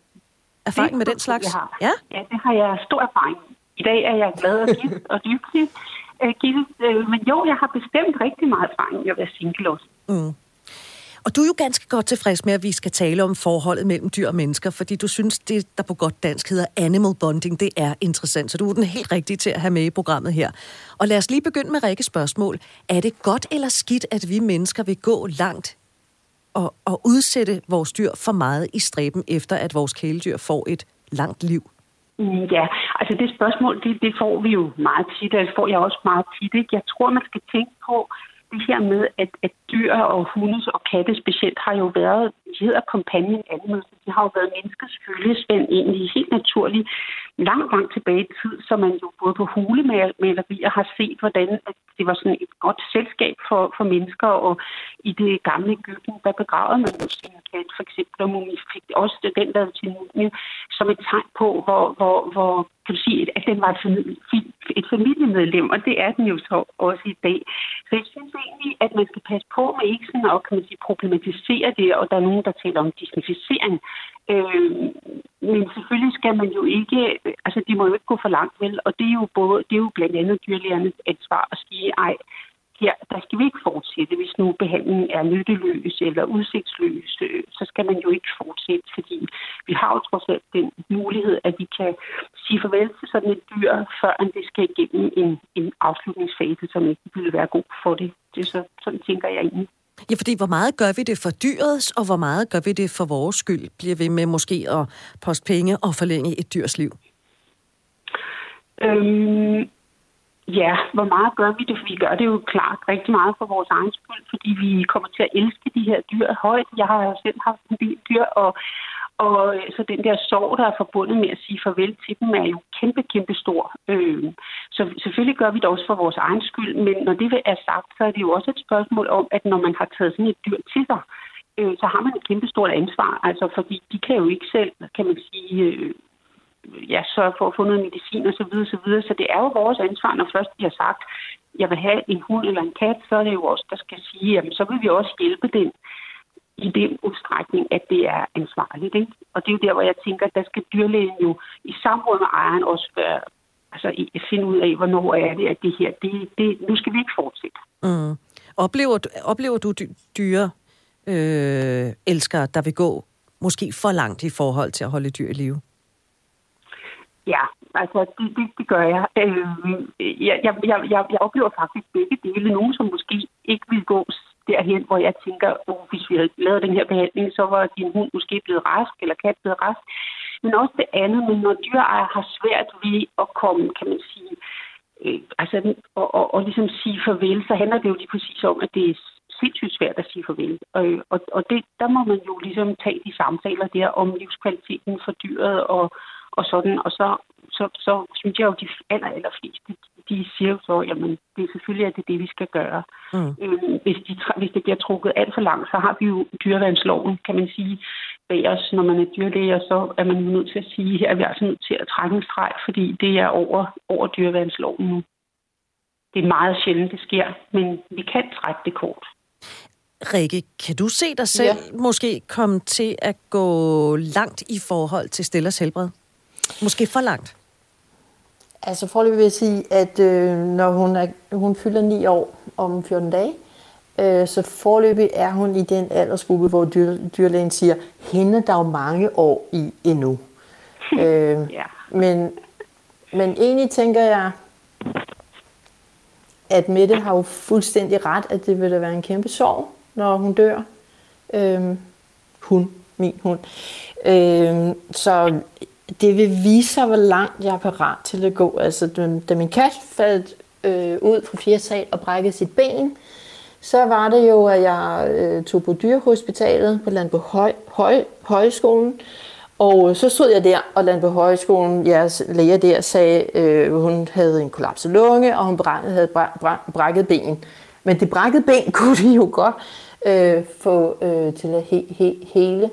erfaring det, med den slags? Har. Ja? ja, det har jeg stor erfaring. I dag er jeg glad og gift og lykkelig. Øh, men jo, jeg har bestemt rigtig meget erfaring i at være single også. Mm. Og du er jo ganske godt tilfreds med, at vi skal tale om forholdet mellem dyr og mennesker, fordi du synes, det der på godt dansk hedder animal bonding, det er interessant. Så du er den helt rigtige til at have med i programmet her. Og lad os lige begynde med Rikkes spørgsmål. Er det godt eller skidt, at vi mennesker vil gå langt og, og udsætte vores dyr for meget i stræben, efter at vores kæledyr får et langt liv? Mm, ja, altså det spørgsmål, det, det får vi jo meget tit, og det får jeg også meget tit. Ikke? Jeg tror, man skal tænke på, det her med, at, at dyr og hundes og katte specielt har jo været, de hedder companion animals, de har jo været menneskets følgesvend egentlig helt naturligt langt, langt tilbage i tid, så man jo både på hulemalerier har set, hvordan at det var sådan et godt selskab for, for mennesker, og i det gamle Ægypten, der begravede man jo sin kat, for eksempel, og fik også den der til mumien, som et tegn på, hvor, hvor, hvor kan du sige, at den var et, familie, et familiemedlem, og det er den jo så også i dag. Så jeg synes egentlig, at man skal passe på med ikke sådan at kan man sige, problematisere det, og der er nogen, der taler om disnificering. Øh, men selvfølgelig skal man jo ikke, altså de må jo ikke gå for langt vel, og det er jo, både, det er jo blandt andet dyrlægernes ansvar at sige, ej, her, der skal vi ikke fortsætte. Hvis nu behandlingen er nytteløs eller udsigtsløs, øh, så skal man jo ikke fortsætte, fordi vi har jo trods alt den mulighed, at vi kan sige farvel til sådan et dyr, før det skal igennem en, en afslutningsfase, som ikke ville være god for det. det er så, sådan tænker jeg egentlig. Ja, fordi hvor meget gør vi det for dyrets, og hvor meget gør vi det for vores skyld? Bliver vi med måske at poste penge og forlænge et dyrs liv? Øhm, ja, hvor meget gør vi det? Vi gør det jo klart rigtig meget for vores egen skyld, fordi vi kommer til at elske de her dyr højt. Jeg har jo selv haft en del dyr, og, og øh, så den der sorg, der er forbundet med at sige farvel til dem, er jo kæmpe, kæmpe stor. Øh, så selvfølgelig gør vi det også for vores egen skyld, men når det er sagt, så er det jo også et spørgsmål om, at når man har taget sådan et dyr til sig, øh, så har man et kæmpe stort ansvar, altså fordi de kan jo ikke selv, kan man sige, øh, ja, sørge for at få noget medicin osv. Så, videre, så, videre. så det er jo vores ansvar, når først de har sagt, jeg vil have en hund eller en kat, så er det jo os, der skal sige, jamen så vil vi også hjælpe den i den udstrækning, at det er ansvarligt. Ikke? Og det er jo der, hvor jeg tænker, at der skal dyrlægen jo i samråd med ejeren også være, altså finde ud af, hvornår er det, at det her, det, det, nu skal vi ikke fortsætte. Mm. Oplever, du, oplever du dyre øh, elskere, der vil gå måske for langt i forhold til at holde dyr i live? Ja, altså det, det, det gør jeg. Øh, jeg, jeg, jeg. Jeg oplever faktisk begge dele. Nogen, som måske ikke vil gå derhen, hvor jeg tænker, oh, hvis vi havde lavet den her behandling, så var din hund måske blevet rask, eller kat blevet rask. Men også det andet, men når dyreejere har svært ved at komme, kan man sige, øh, altså, og, og, og ligesom sige farvel, så handler det jo lige præcis om, at det er sindssygt svært at sige farvel. Og, og, og det, der må man jo ligesom tage de samtaler der om livskvaliteten for dyret og, og sådan. Og så, så, så synes jeg jo, de aller, aller fleste, de siger jo så, jamen, det er selvfølgelig, at det er det, vi skal gøre. Mm. Øhm, hvis, de, hvis det bliver trukket alt for langt, så har vi jo dyreværnsloven, kan man sige, bag os, når man er dyrlæger, så er man nødt til at sige, her er vi altså nødt til at trække en streg, fordi det er over, over dyreværnsloven nu. Det er meget sjældent, det sker, men vi kan trække det kort. Rikke, kan du se dig selv ja. måske komme til at gå langt i forhold til Stellers helbred? Måske for langt? Altså forløbig vil jeg sige, at øh, når hun, er, hun fylder 9 år om 14 dage, øh, så forløbig er hun i den aldersgruppe, hvor dyr, dyrlægen siger, hende der er jo mange år i endnu. øh, ja. men, men egentlig tænker jeg, at Mette har jo fuldstændig ret, at det vil da være en kæmpe sorg, når hun dør. Øh, hun, min hund. Øh, så det vil vise sig, hvor langt jeg er parat til at gå. Altså, da min kat faldt øh, ud fra fjerde sal og brækkede sit ben, så var det jo, at jeg øh, tog på dyrehospitalet på Landbo Høj, Høj, Højskolen. Og øh, så stod jeg der, og Landbo Højskolen, jeres læger der, sagde, øh, hun havde en kollapset lunge, og hun havde brækket ben. Men det brækkede ben kunne de jo godt øh, få øh, til at he, he, hele.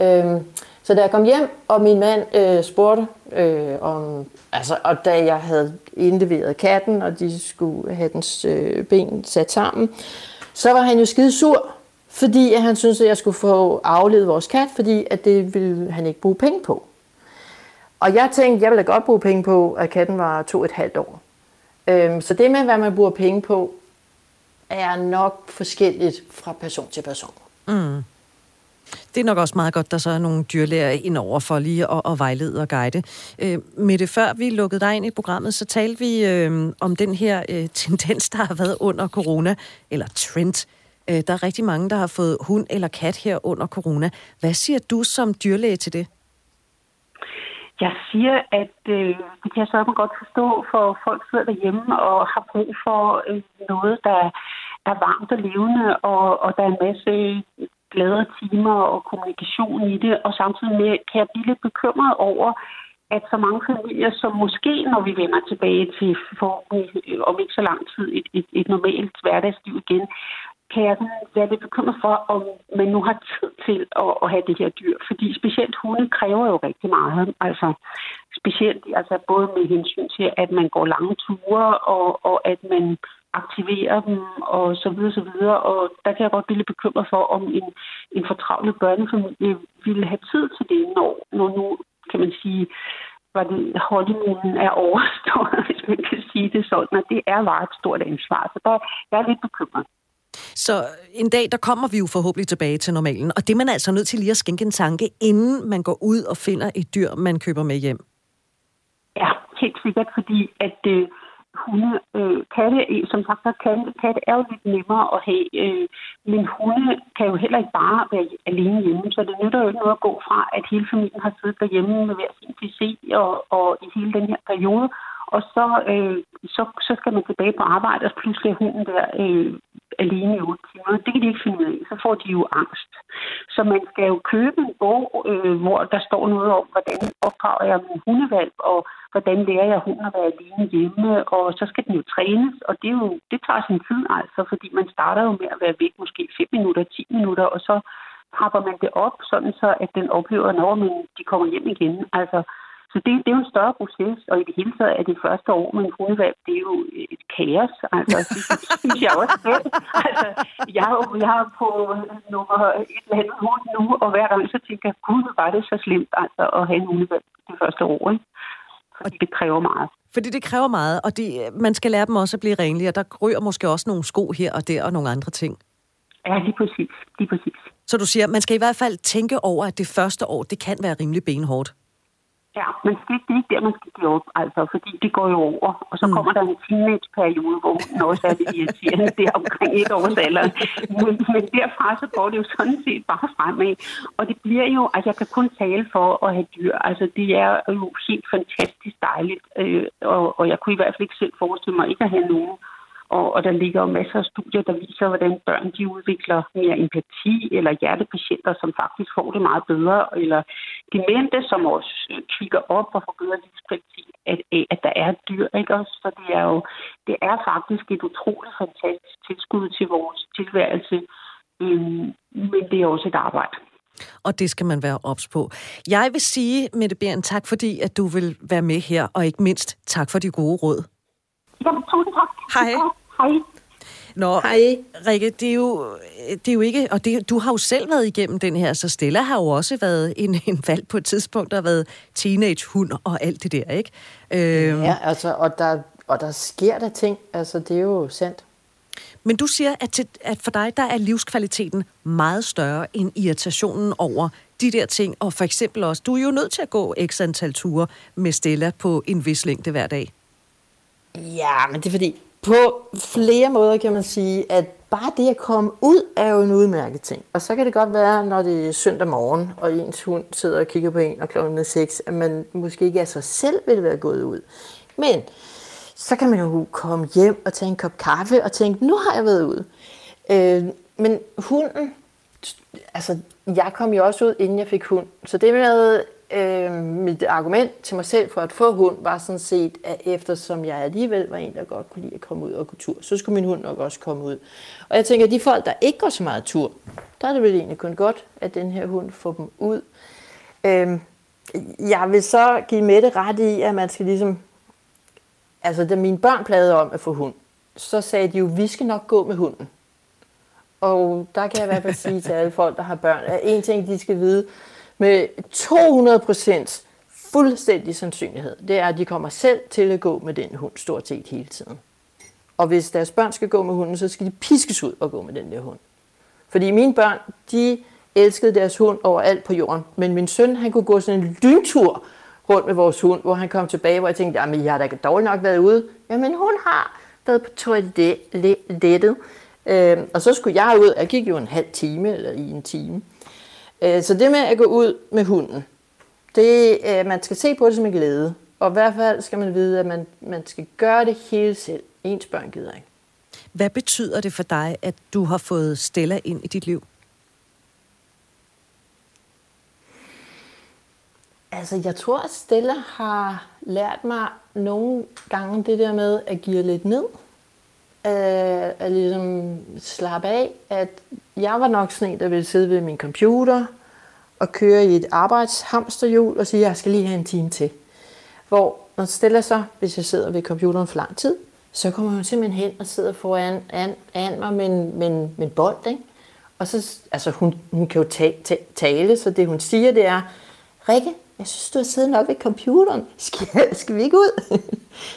Øh, så da jeg kom hjem, og min mand øh, spurgte øh, om, altså, og da jeg havde indleveret katten, og de skulle have dens øh, ben sat sammen, så var han jo skide sur, fordi at han syntes, at jeg skulle få aflevet vores kat, fordi at det ville han ikke bruge penge på. Og jeg tænkte, jeg ville da godt bruge penge på, at katten var to et halvt år. Øhm, så det med, hvad man bruger penge på, er nok forskelligt fra person til person. Mm. Det er nok også meget godt, der så er nogle dyrlæger ind over for lige at, at vejlede og guide. Øh, med det før vi lukkede dig ind i programmet, så talte vi øh, om den her øh, tendens, der har været under corona, eller trend. Øh, der er rigtig mange, der har fået hund eller kat her under corona. Hvad siger du som dyrlæge til det? Jeg siger, at øh, det kan jeg så godt forstå, for folk sidder derhjemme og har brug for øh, noget, der er varmt og levende, og, og der er en masse glade timer og kommunikation i det, og samtidig med kan jeg blive lidt bekymret over, at så mange familier, som måske, når vi vender tilbage til forhåbentlig om ikke så lang tid et, et, et normalt hverdagsliv igen, kan jeg være lidt bekymret for, om man nu har tid til at, at have det her dyr. Fordi specielt hunde kræver jo rigtig meget. Altså specielt altså både med hensyn til, at man går lange ture, og, og at man aktivere dem og så videre, så videre. Og der kan jeg godt blive lidt bekymret for, om en, en fortravlet børnefamilie ville have tid til det, når, når nu, kan man sige, var det honeymoonen er overstået, hvis man kan sige sige det sådan, at det er bare et stort ansvar. Så der, jeg er lidt bekymret. Så en dag, der kommer vi jo forhåbentlig tilbage til normalen, og det er man altså nødt til lige at skænke en tanke, inden man går ud og finder et dyr, man køber med hjem. Ja, helt sikkert, fordi at øh, hunde, øh, katte, som sagt, katte, katte er jo lidt nemmere at have, øh, men hunde kan jo heller ikke bare være alene hjemme, så det nytter jo ikke noget at gå fra, at hele familien har siddet derhjemme med hver sin PC og, og i hele den her periode, og så, øh, så, så skal man tilbage på arbejde, og pludselig er hunden der øh, alene i 8 timer. Det kan de ikke finde ud af. Så får de jo angst. Så man skal jo købe en bog, øh, hvor der står noget om, hvordan opdrager jeg min hundevalg, og hvordan lærer jeg hunden at være alene hjemme, og så skal den jo trænes, og det, er jo, det tager sin tid altså, fordi man starter jo med at være væk måske 5 minutter, 10 minutter, og så trapper man det op, sådan så at den oplever, når man, de kommer hjem igen. Altså, så det, det er jo en større proces, og i det hele taget er det første år med en hundevalg, det er jo et kaos. Altså, det synes jeg også selv. Altså, jeg er jo jeg er på nummer et eller andet hund nu, og hver gang så tænker jeg, gud, var det så slemt altså, at have en hundevalg det første år. Ikke? Fordi det kræver meget. Fordi det kræver meget, og det, man skal lære dem også at blive renlige, og der ryger måske også nogle sko her og der og nogle andre ting. Ja, lige præcis. Lige præcis. Så du siger, man skal i hvert fald tænke over, at det første år, det kan være rimelig benhårdt. Ja, men det, det er ikke der, man skal give op, altså, fordi det går jo over. Og så mm. kommer der en teenageperiode, hvor hun også er lidt irriterende, det er omkring et års alder. Men, men derfra så går det jo sådan set bare fremad. Og det bliver jo, altså jeg kan kun tale for at have dyr. Altså det er jo helt fantastisk dejligt, øh, og, og jeg kunne i hvert fald ikke selv forestille mig ikke at have nogen og, og der ligger jo masser af studier, der viser, hvordan børn de udvikler mere empati, eller hjertepatienter, som faktisk får det meget bedre, eller demente, som også kigger op og får bedre livskvalitet, at, at der er dyr. Ikke? Også, så det er jo det er faktisk et utroligt fantastisk tilskud til vores tilværelse, øhm, men det er også et arbejde. Og det skal man være ops på. Jeg vil sige, Mette Beren, tak fordi, at du vil være med her, og ikke mindst tak for de gode råd. Jamen, tusind tak. Hej. Hej. Nå, Hej. Rikke, det er, jo, det er jo ikke... Og det, du har jo selv været igennem den her, så Stella har jo også været en, en valg på et tidspunkt, der har været teenagehund og alt det der, ikke? Øhm. Ja, altså, og der, og der sker der ting. Altså, det er jo sandt. Men du siger, at, til, at for dig, der er livskvaliteten meget større end irritationen over de der ting. Og for eksempel også, du er jo nødt til at gå x antal ture med Stella på en vis længde hver dag. Ja, men det er fordi, på flere måder kan man sige, at bare det at komme ud er jo en udmærket ting. Og så kan det godt være, når det er søndag morgen, og ens hund sidder og kigger på en og klokken er 6, at man måske ikke af sig selv vil være gået ud. Men så kan man jo komme hjem og tage en kop kaffe og tænke, nu har jeg været ude. Øh, men hunden, altså jeg kom jo også ud, inden jeg fik hund. Så det med øh, mit argument til mig selv for at få hund var sådan set, at eftersom jeg alligevel var en, der godt kunne lide at komme ud og gå tur, så skulle min hund nok også komme ud. Og jeg tænker, at de folk, der ikke går så meget tur, der er det vel egentlig kun godt, at den her hund får dem ud. Øh, jeg vil så give Mette ret i, at man skal ligesom... Altså, da mine børn plagede om at få hund, så sagde de jo, vi skal nok gå med hunden. Og der kan jeg i hvert fald sige til alle folk, der har børn, at en ting, de skal vide, med 200% fuldstændig sandsynlighed, det er, at de kommer selv til at gå med den hund stort set hele tiden. Og hvis deres børn skal gå med hunden, så skal de piskes ud og gå med den der hund. Fordi mine børn, de elskede deres hund overalt på jorden. Men min søn, han kunne gå sådan en lyntur rundt med vores hund, hvor han kom tilbage, hvor jeg tænkte, jamen jeg har da dårligt nok været ude. Jamen hun har været på toilettet. Øh, og så skulle jeg ud, jeg gik jo en halv time, eller i en time. Øh, så det med at gå ud med hunden, det, øh, man skal se på det som en glæde. Og i hvert fald skal man vide, at man, man skal gøre det hele selv. Ens børn gider ikke. Hvad betyder det for dig, at du har fået Stella ind i dit liv? Altså, jeg tror, at Stella har lært mig nogle gange det der med at give lidt ned at, at ligesom slappe af, at jeg var nok sådan en, der ville sidde ved min computer og køre i et arbejdshamsterhjul og sige, at jeg skal lige have en time til. Hvor når stiller så, hvis jeg sidder ved computeren for lang tid, så kommer hun simpelthen hen og sidder foran an, an mig med en, med, en, med en bold. Ikke? Og så, altså hun, hun kan jo ta, ta, tale, så det hun siger, det er, Rikke, jeg synes, du har siddet nok ved computeren. Skal, skal vi ikke ud?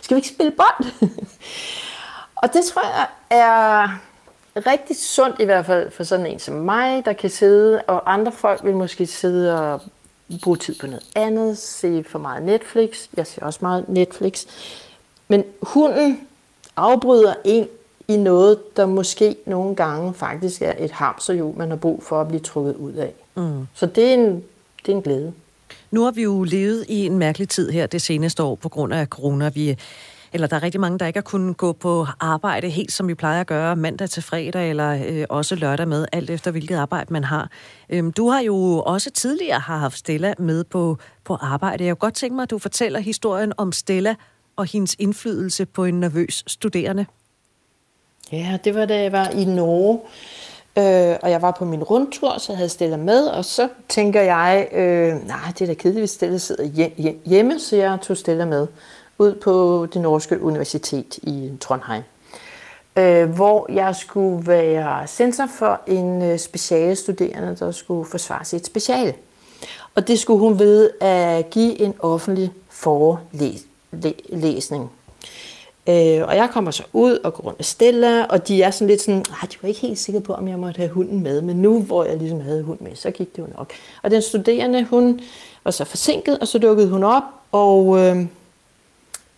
skal vi ikke spille bold? og det tror jeg er rigtig sundt i hvert fald for sådan en som mig, der kan sidde, og andre folk vil måske sidde og bruge tid på noget andet, se for meget Netflix. Jeg ser også meget Netflix. Men hunden afbryder en i noget, der måske nogle gange faktisk er et hamsterhjul, man har brug for at blive trukket ud af. Mm. Så det er, en, det er en glæde. Nu har vi jo levet i en mærkelig tid her det seneste år på grund af corona. Vi eller der er rigtig mange, der ikke har kunnet gå på arbejde helt som vi plejer at gøre mandag til fredag, eller øh, også lørdag med, alt efter hvilket arbejde man har. Øhm, du har jo også tidligere har haft Stella med på, på arbejde. Jeg kunne godt tænke mig, at du fortæller historien om Stella og hendes indflydelse på en nervøs studerende. Ja, det var da jeg var i Norge, øh, og jeg var på min rundtur, så havde Stella med, og så tænker jeg, øh, nej, det er da kedeligt, hvis Stella sidder hjemme, så jeg tog Stella med ud på det norske universitet i Trondheim, øh, hvor jeg skulle være censor for en øh, speciale studerende, der skulle forsvare sit speciale. Og det skulle hun ved at give en offentlig forelæsning. Øh, og jeg kommer så ud og går rundt med Stella, og de er sådan lidt sådan, ah, de var ikke helt sikre på, om jeg måtte have hunden med, men nu hvor jeg ligesom havde hund med, så gik det jo nok. Og den studerende, hun var så forsinket, og så dukkede hun op, og øh,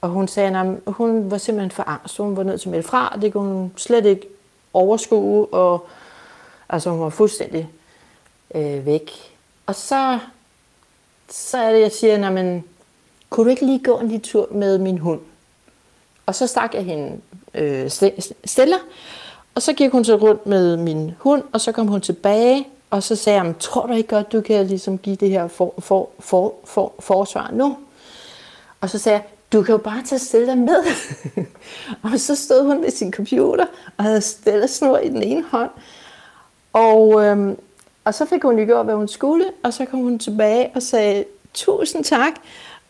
og hun sagde, at hun var simpelthen for angst, hun var nødt til at melde fra, det kunne hun slet ikke overskue, og altså hun var fuldstændig øh, væk. Og så, så er det, jeg siger, men kunne du ikke lige gå en lille tur med min hund? Og så stak jeg hende øh, Stella, og så gik hun så rundt med min hund, og så kom hun tilbage, og så sagde jeg, tror du ikke godt, du kan ligesom give det her for, for, for, for, forsvar nu? Og så sagde jeg, du kan jo bare tage stille dig med. og så stod hun ved sin computer og havde stille snor i den ene hånd. Og, øhm, og så fik hun jo gjort, hvad hun skulle, og så kom hun tilbage og sagde, tusind tak.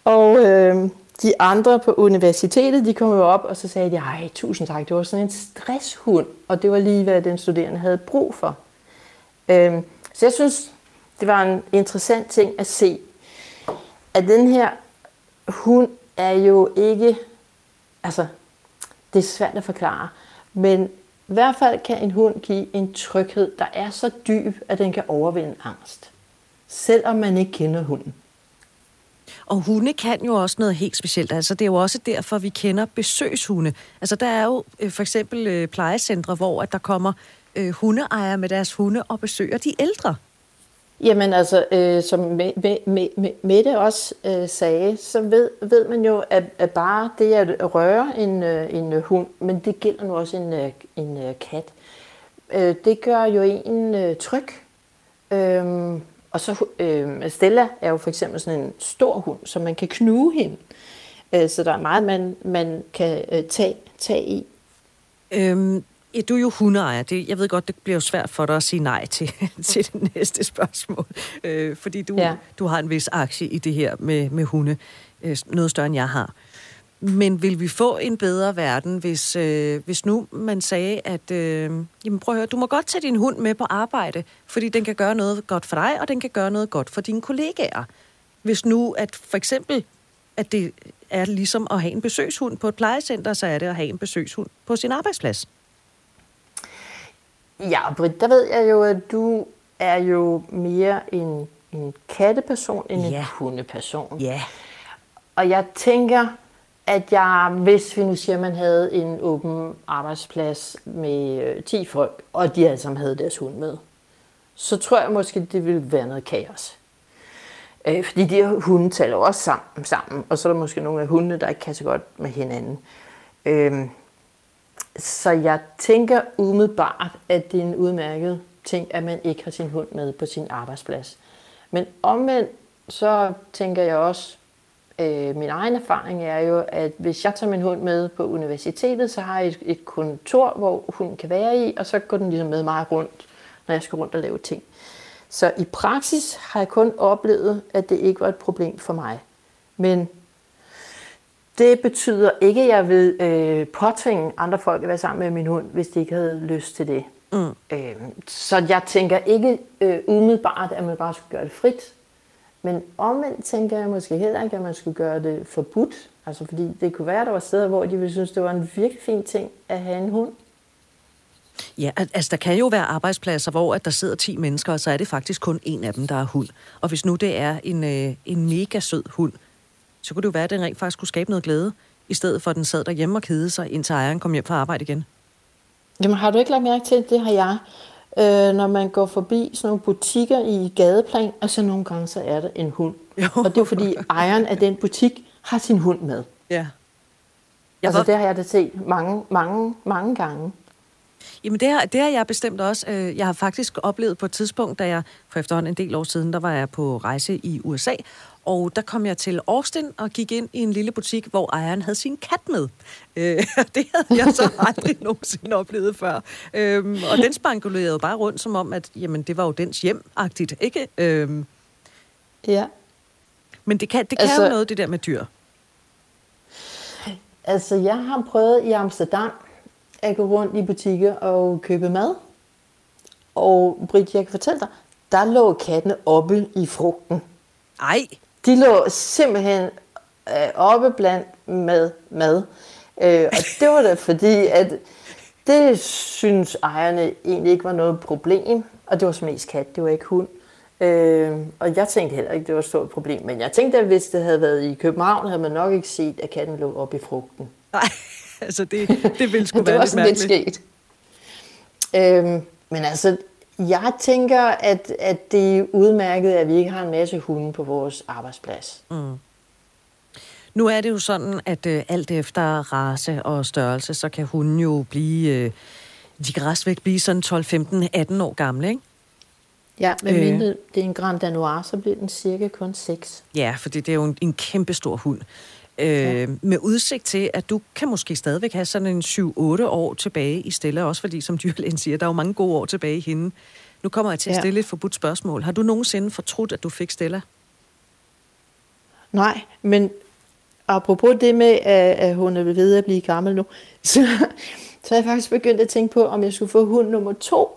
Og øhm, de andre på universitetet, de kom jo op, og så sagde de, ej, tusind tak, det var sådan en stresshund, og det var lige, hvad den studerende havde brug for. Øhm, så jeg synes, det var en interessant ting at se, at den her hund er jo ikke, altså, det er svært at forklare, men i hvert fald kan en hund give en tryghed, der er så dyb, at den kan overvinde angst. Selvom man ikke kender hunden. Og hunde kan jo også noget helt specielt. Altså, det er jo også derfor, vi kender besøgshunde. Altså, der er jo øh, for eksempel øh, plejecentre, hvor at der kommer øh, hundeejere med deres hunde og besøger de ældre. Jamen altså, øh, som Mette også øh, sagde, så ved, ved man jo, at, at bare det at røre en, øh, en hund, men det gælder nu også en, øh, en øh, kat, øh, det gør jo en øh, tryg. Øh, og så øh, Stella er jo for eksempel sådan en stor hund, så man kan knuge hende. Øh, så der er meget, man, man kan øh, tage, tage i. Øhm, Ja, du er jo hundeejer. Det, jeg ved godt, det bliver jo svært for dig at sige nej til, til det næste spørgsmål. Øh, fordi du, ja. du har en vis aktie i det her med, med hunde. Øh, noget større, end jeg har. Men vil vi få en bedre verden, hvis, øh, hvis nu man sagde, at øh, jamen prøv at høre, du må godt tage din hund med på arbejde, fordi den kan gøre noget godt for dig, og den kan gøre noget godt for dine kollegaer. Hvis nu, at for eksempel, at det er ligesom at have en besøgshund på et plejecenter, så er det at have en besøgshund på sin arbejdsplads. Ja, Britt, der ved jeg jo, at du er jo mere en, en katteperson end ja. en hundeperson. Ja. Og jeg tænker, at jeg, hvis vi nu siger, at man havde en åben arbejdsplads med øh, 10 folk, og de alle sammen havde deres hund med, så tror jeg måske, det ville være noget kaos. Øh, fordi de her hunde taler også sammen, sammen, og så er der måske nogle af hundene, der ikke kan så godt med hinanden. Øh, så jeg tænker umiddelbart, at det er en udmærket ting, at man ikke har sin hund med på sin arbejdsplads. Men omvendt, så tænker jeg også, øh, min egen erfaring er jo, at hvis jeg tager min hund med på universitetet, så har jeg et, et kontor, hvor hun kan være i, og så går den ligesom med mig rundt, når jeg skal rundt og lave ting. Så i praksis har jeg kun oplevet, at det ikke var et problem for mig. Men det betyder ikke, at jeg vil øh, påtvinge andre folk at være sammen med min hund, hvis de ikke havde lyst til det. Mm. Øh, så jeg tænker ikke øh, umiddelbart, at man bare skulle gøre det frit. Men omvendt tænker jeg måske heller ikke, at man skulle gøre det forbudt. Altså fordi det kunne være, at der var steder, hvor de ville synes, det var en virkelig fin ting at have en hund. Ja, altså der kan jo være arbejdspladser, hvor at der sidder 10 mennesker, og så er det faktisk kun en af dem, der er hund. Og hvis nu det er en, øh, en mega sød hund, så kunne det jo være, at den rent faktisk kunne skabe noget glæde, i stedet for at den sad derhjemme og kedede sig, indtil ejeren kom hjem fra arbejde igen. Jamen har du ikke lagt mærke til, det har jeg, øh, når man går forbi sådan nogle butikker i gadeplan, og så nogle gange så er der en hund. Jo. Og det er fordi ejeren af den butik har sin hund med. Ja. Jeg Altså var, det har jeg da set mange, mange, mange gange. Jamen det har, det har jeg bestemt også. Øh, Jeg har faktisk oplevet på et tidspunkt, da jeg for efterhånden en del år siden, der var jeg på rejse i USA, og der kom jeg til Austin og gik ind i en lille butik, hvor ejeren havde sin kat med. Øh, det havde jeg så aldrig nogensinde oplevet før. Øhm, og den spankulerede bare rundt, som om, at jamen, det var jo dens hjem-agtigt, ikke? Øhm, Ja. men det kan, det kan Altså- jo noget, det der med dyr. Altså, jeg har prøvet i Amsterdam at gå rundt i butikker og købe mad. Og Britt, jeg kan fortælle dig, der lå kattene oppe i frugten. Ej, De lå simpelthen øh, oppe blandt med mad. Øh, og det var da fordi, at det synes ejerne egentlig ikke var noget problem. Og det var som mest kat, det var ikke hund. Øh, og jeg tænkte heller ikke, det var et stort problem. Men jeg tænkte, at hvis det havde været i København, havde man nok ikke set, at katten lå oppe i frugten. nej, altså det, det ville sgu det være var lidt sådan lidt mærkeligt. sket. Øhm, men altså, jeg tænker, at, at det er udmærket, at vi ikke har en masse hunde på vores arbejdsplads. Mm. Nu er det jo sådan, at øh, alt efter race og størrelse, så kan hunden jo blive... Øh, de kan restvæk blive sådan 12, 15, 18 år gamle, ikke? Ja, men Øh. øh. mindre det er en Grand Danois, så bliver den cirka kun 6. Ja, fordi det er jo en, en kæmpe stor hund. Øh, ja. Med udsigt til, at du kan måske stadigvæk have sådan en 7-8 år tilbage i Stella, også fordi, som dyrlægen siger, der er jo mange gode år tilbage i hende. Nu kommer jeg til at Ja. stille et forbudt spørgsmål. Har du nogensinde fortrudt, at du fik Stella? Nej, men apropos det med, at, hun er ved at blive gammel nu, så, så er jeg faktisk begyndt at tænke på, om jeg skulle få hund nummer to.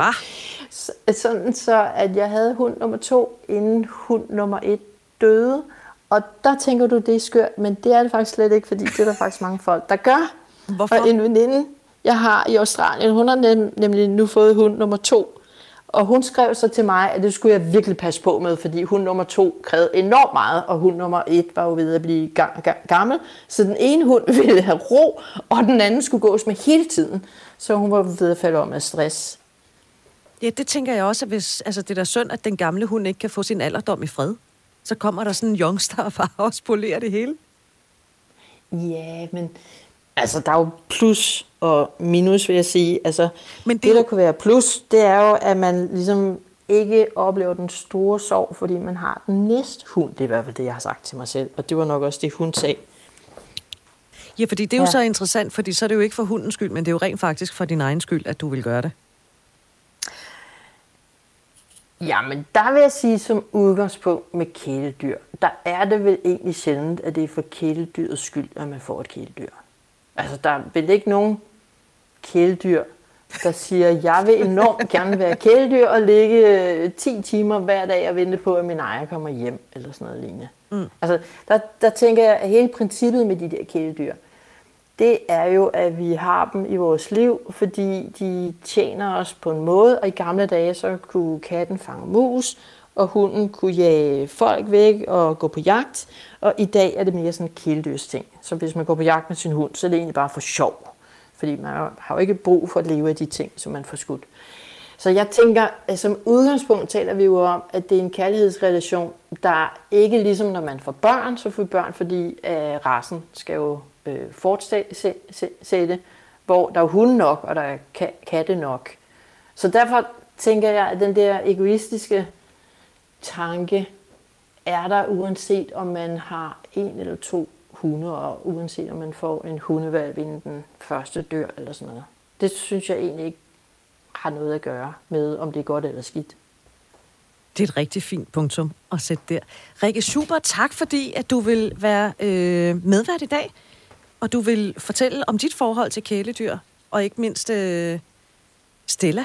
Ah, Så- Sådan så, at jeg havde hund nummer to, inden hund nummer et døde. Og der tænker du, det er skørt, men det er det faktisk slet ikke, fordi det er der faktisk mange folk, der gør. Hvorfor? Og en veninde, jeg har i Australien, hun har nem, nemlig nu fået hund nummer to. Og hun skrev så til mig, at det skulle jeg virkelig passe på med, fordi hund nummer to krævede enormt meget, og hund nummer et var jo ved at blive ga- ga- gammel. Så den ene hund ville have ro, og den anden skulle gås med hele tiden. Så hun var ved at falde om af stress. ja, det tænker jeg også, at hvis, altså, det er da synd, at den gamle hund ikke kan få sin alderdom i fred. Så kommer der sådan en youngster og bare og spolerer det hele. Ja, men altså, der er jo plus og minus, vil jeg sige. Altså, Men det det, er der kunne være plus, det er jo, at man ligesom ikke oplever den store sorg, fordi man har den næste hund. Det er i hvert fald det, jeg har sagt til mig selv. Og det var nok også det, hun sagde. Ja, fordi det er jo Ja. så interessant, fordi så er det jo ikke for hundens skyld, men det er jo rent faktisk for din egen skyld, at du vil gøre det. Jamen, der vil jeg sige som udgangspunkt med kæledyr, der er det vel egentlig sjældent, at det er for kæledyrets skyld, at man får et kæledyr. Altså, der er vel ikke nogen kæledyr, der siger, jeg vil enormt gerne være kæledyr og ligge øh, 10 timer hver dag og vente på, at min ejer kommer hjem, eller sådan noget lignende. Mm. Altså, der, der tænker jeg, at hele princippet med de der kæledyr, det er jo, at vi har dem i vores liv, fordi de tjener os på en måde, og i gamle dage, så kunne katten fange mus, og hunden kunne jage folk væk og gå på jagt, og i dag er det mere sådan en kæledyrs ting. Så hvis man går på jagt med sin hund, så er det egentlig bare for sjov, fordi man har jo ikke brug for at leve af de ting, som man får skudt. Så jeg tænker, at som udgangspunkt taler vi jo om, at det er en kærlighedsrelation, der ikke ligesom når man får børn, så får børn, fordi øh, rasen skal jo øh, fortsætte, hvor der er hunde nok, og der er ka- katte nok. Så derfor tænker jeg, at den der egoistiske tanke er der, uanset om man har en eller to hunde, og uanset om man får en hundevalg, inden den første dør eller sådan noget. Det synes jeg egentlig ikke har noget at gøre med, om det er godt eller skidt. Det er et rigtig fint punktum at sætte der. Rikke, super tak, fordi at du vil være øh, medvært i dag, og du vil fortælle om dit forhold til kæledyr, og ikke mindst øh, Stella.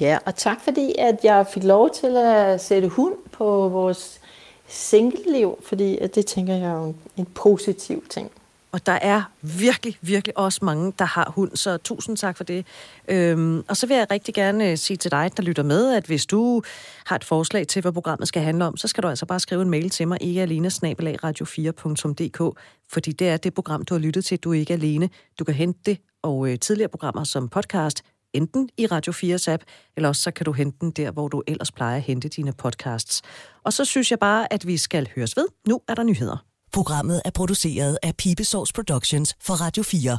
Ja, og tak fordi, at jeg fik lov til at sætte hund på vores single-liv, fordi det tænker jeg er en, en positiv ting. Og der er virkelig, virkelig også mange, der har hund, så tusind tak for det. Øhm, og så vil jeg rigtig gerne øh, sige til dig, der lytter med, at hvis du har et forslag til, hvad programmet skal handle om, så skal du altså bare skrive en mail til mig, ikke alene radio4.dk, fordi det er det program, du har lyttet til, du er ikke alene. Du kan hente det og øh, tidligere programmer som podcast, enten i Radio 4's app, eller også så kan du hente den der, hvor du ellers plejer at hente dine podcasts. Og så synes jeg bare, at vi skal høres ved. Nu er der nyheder. Programmet er produceret af Pibesource Productions for Radio 4.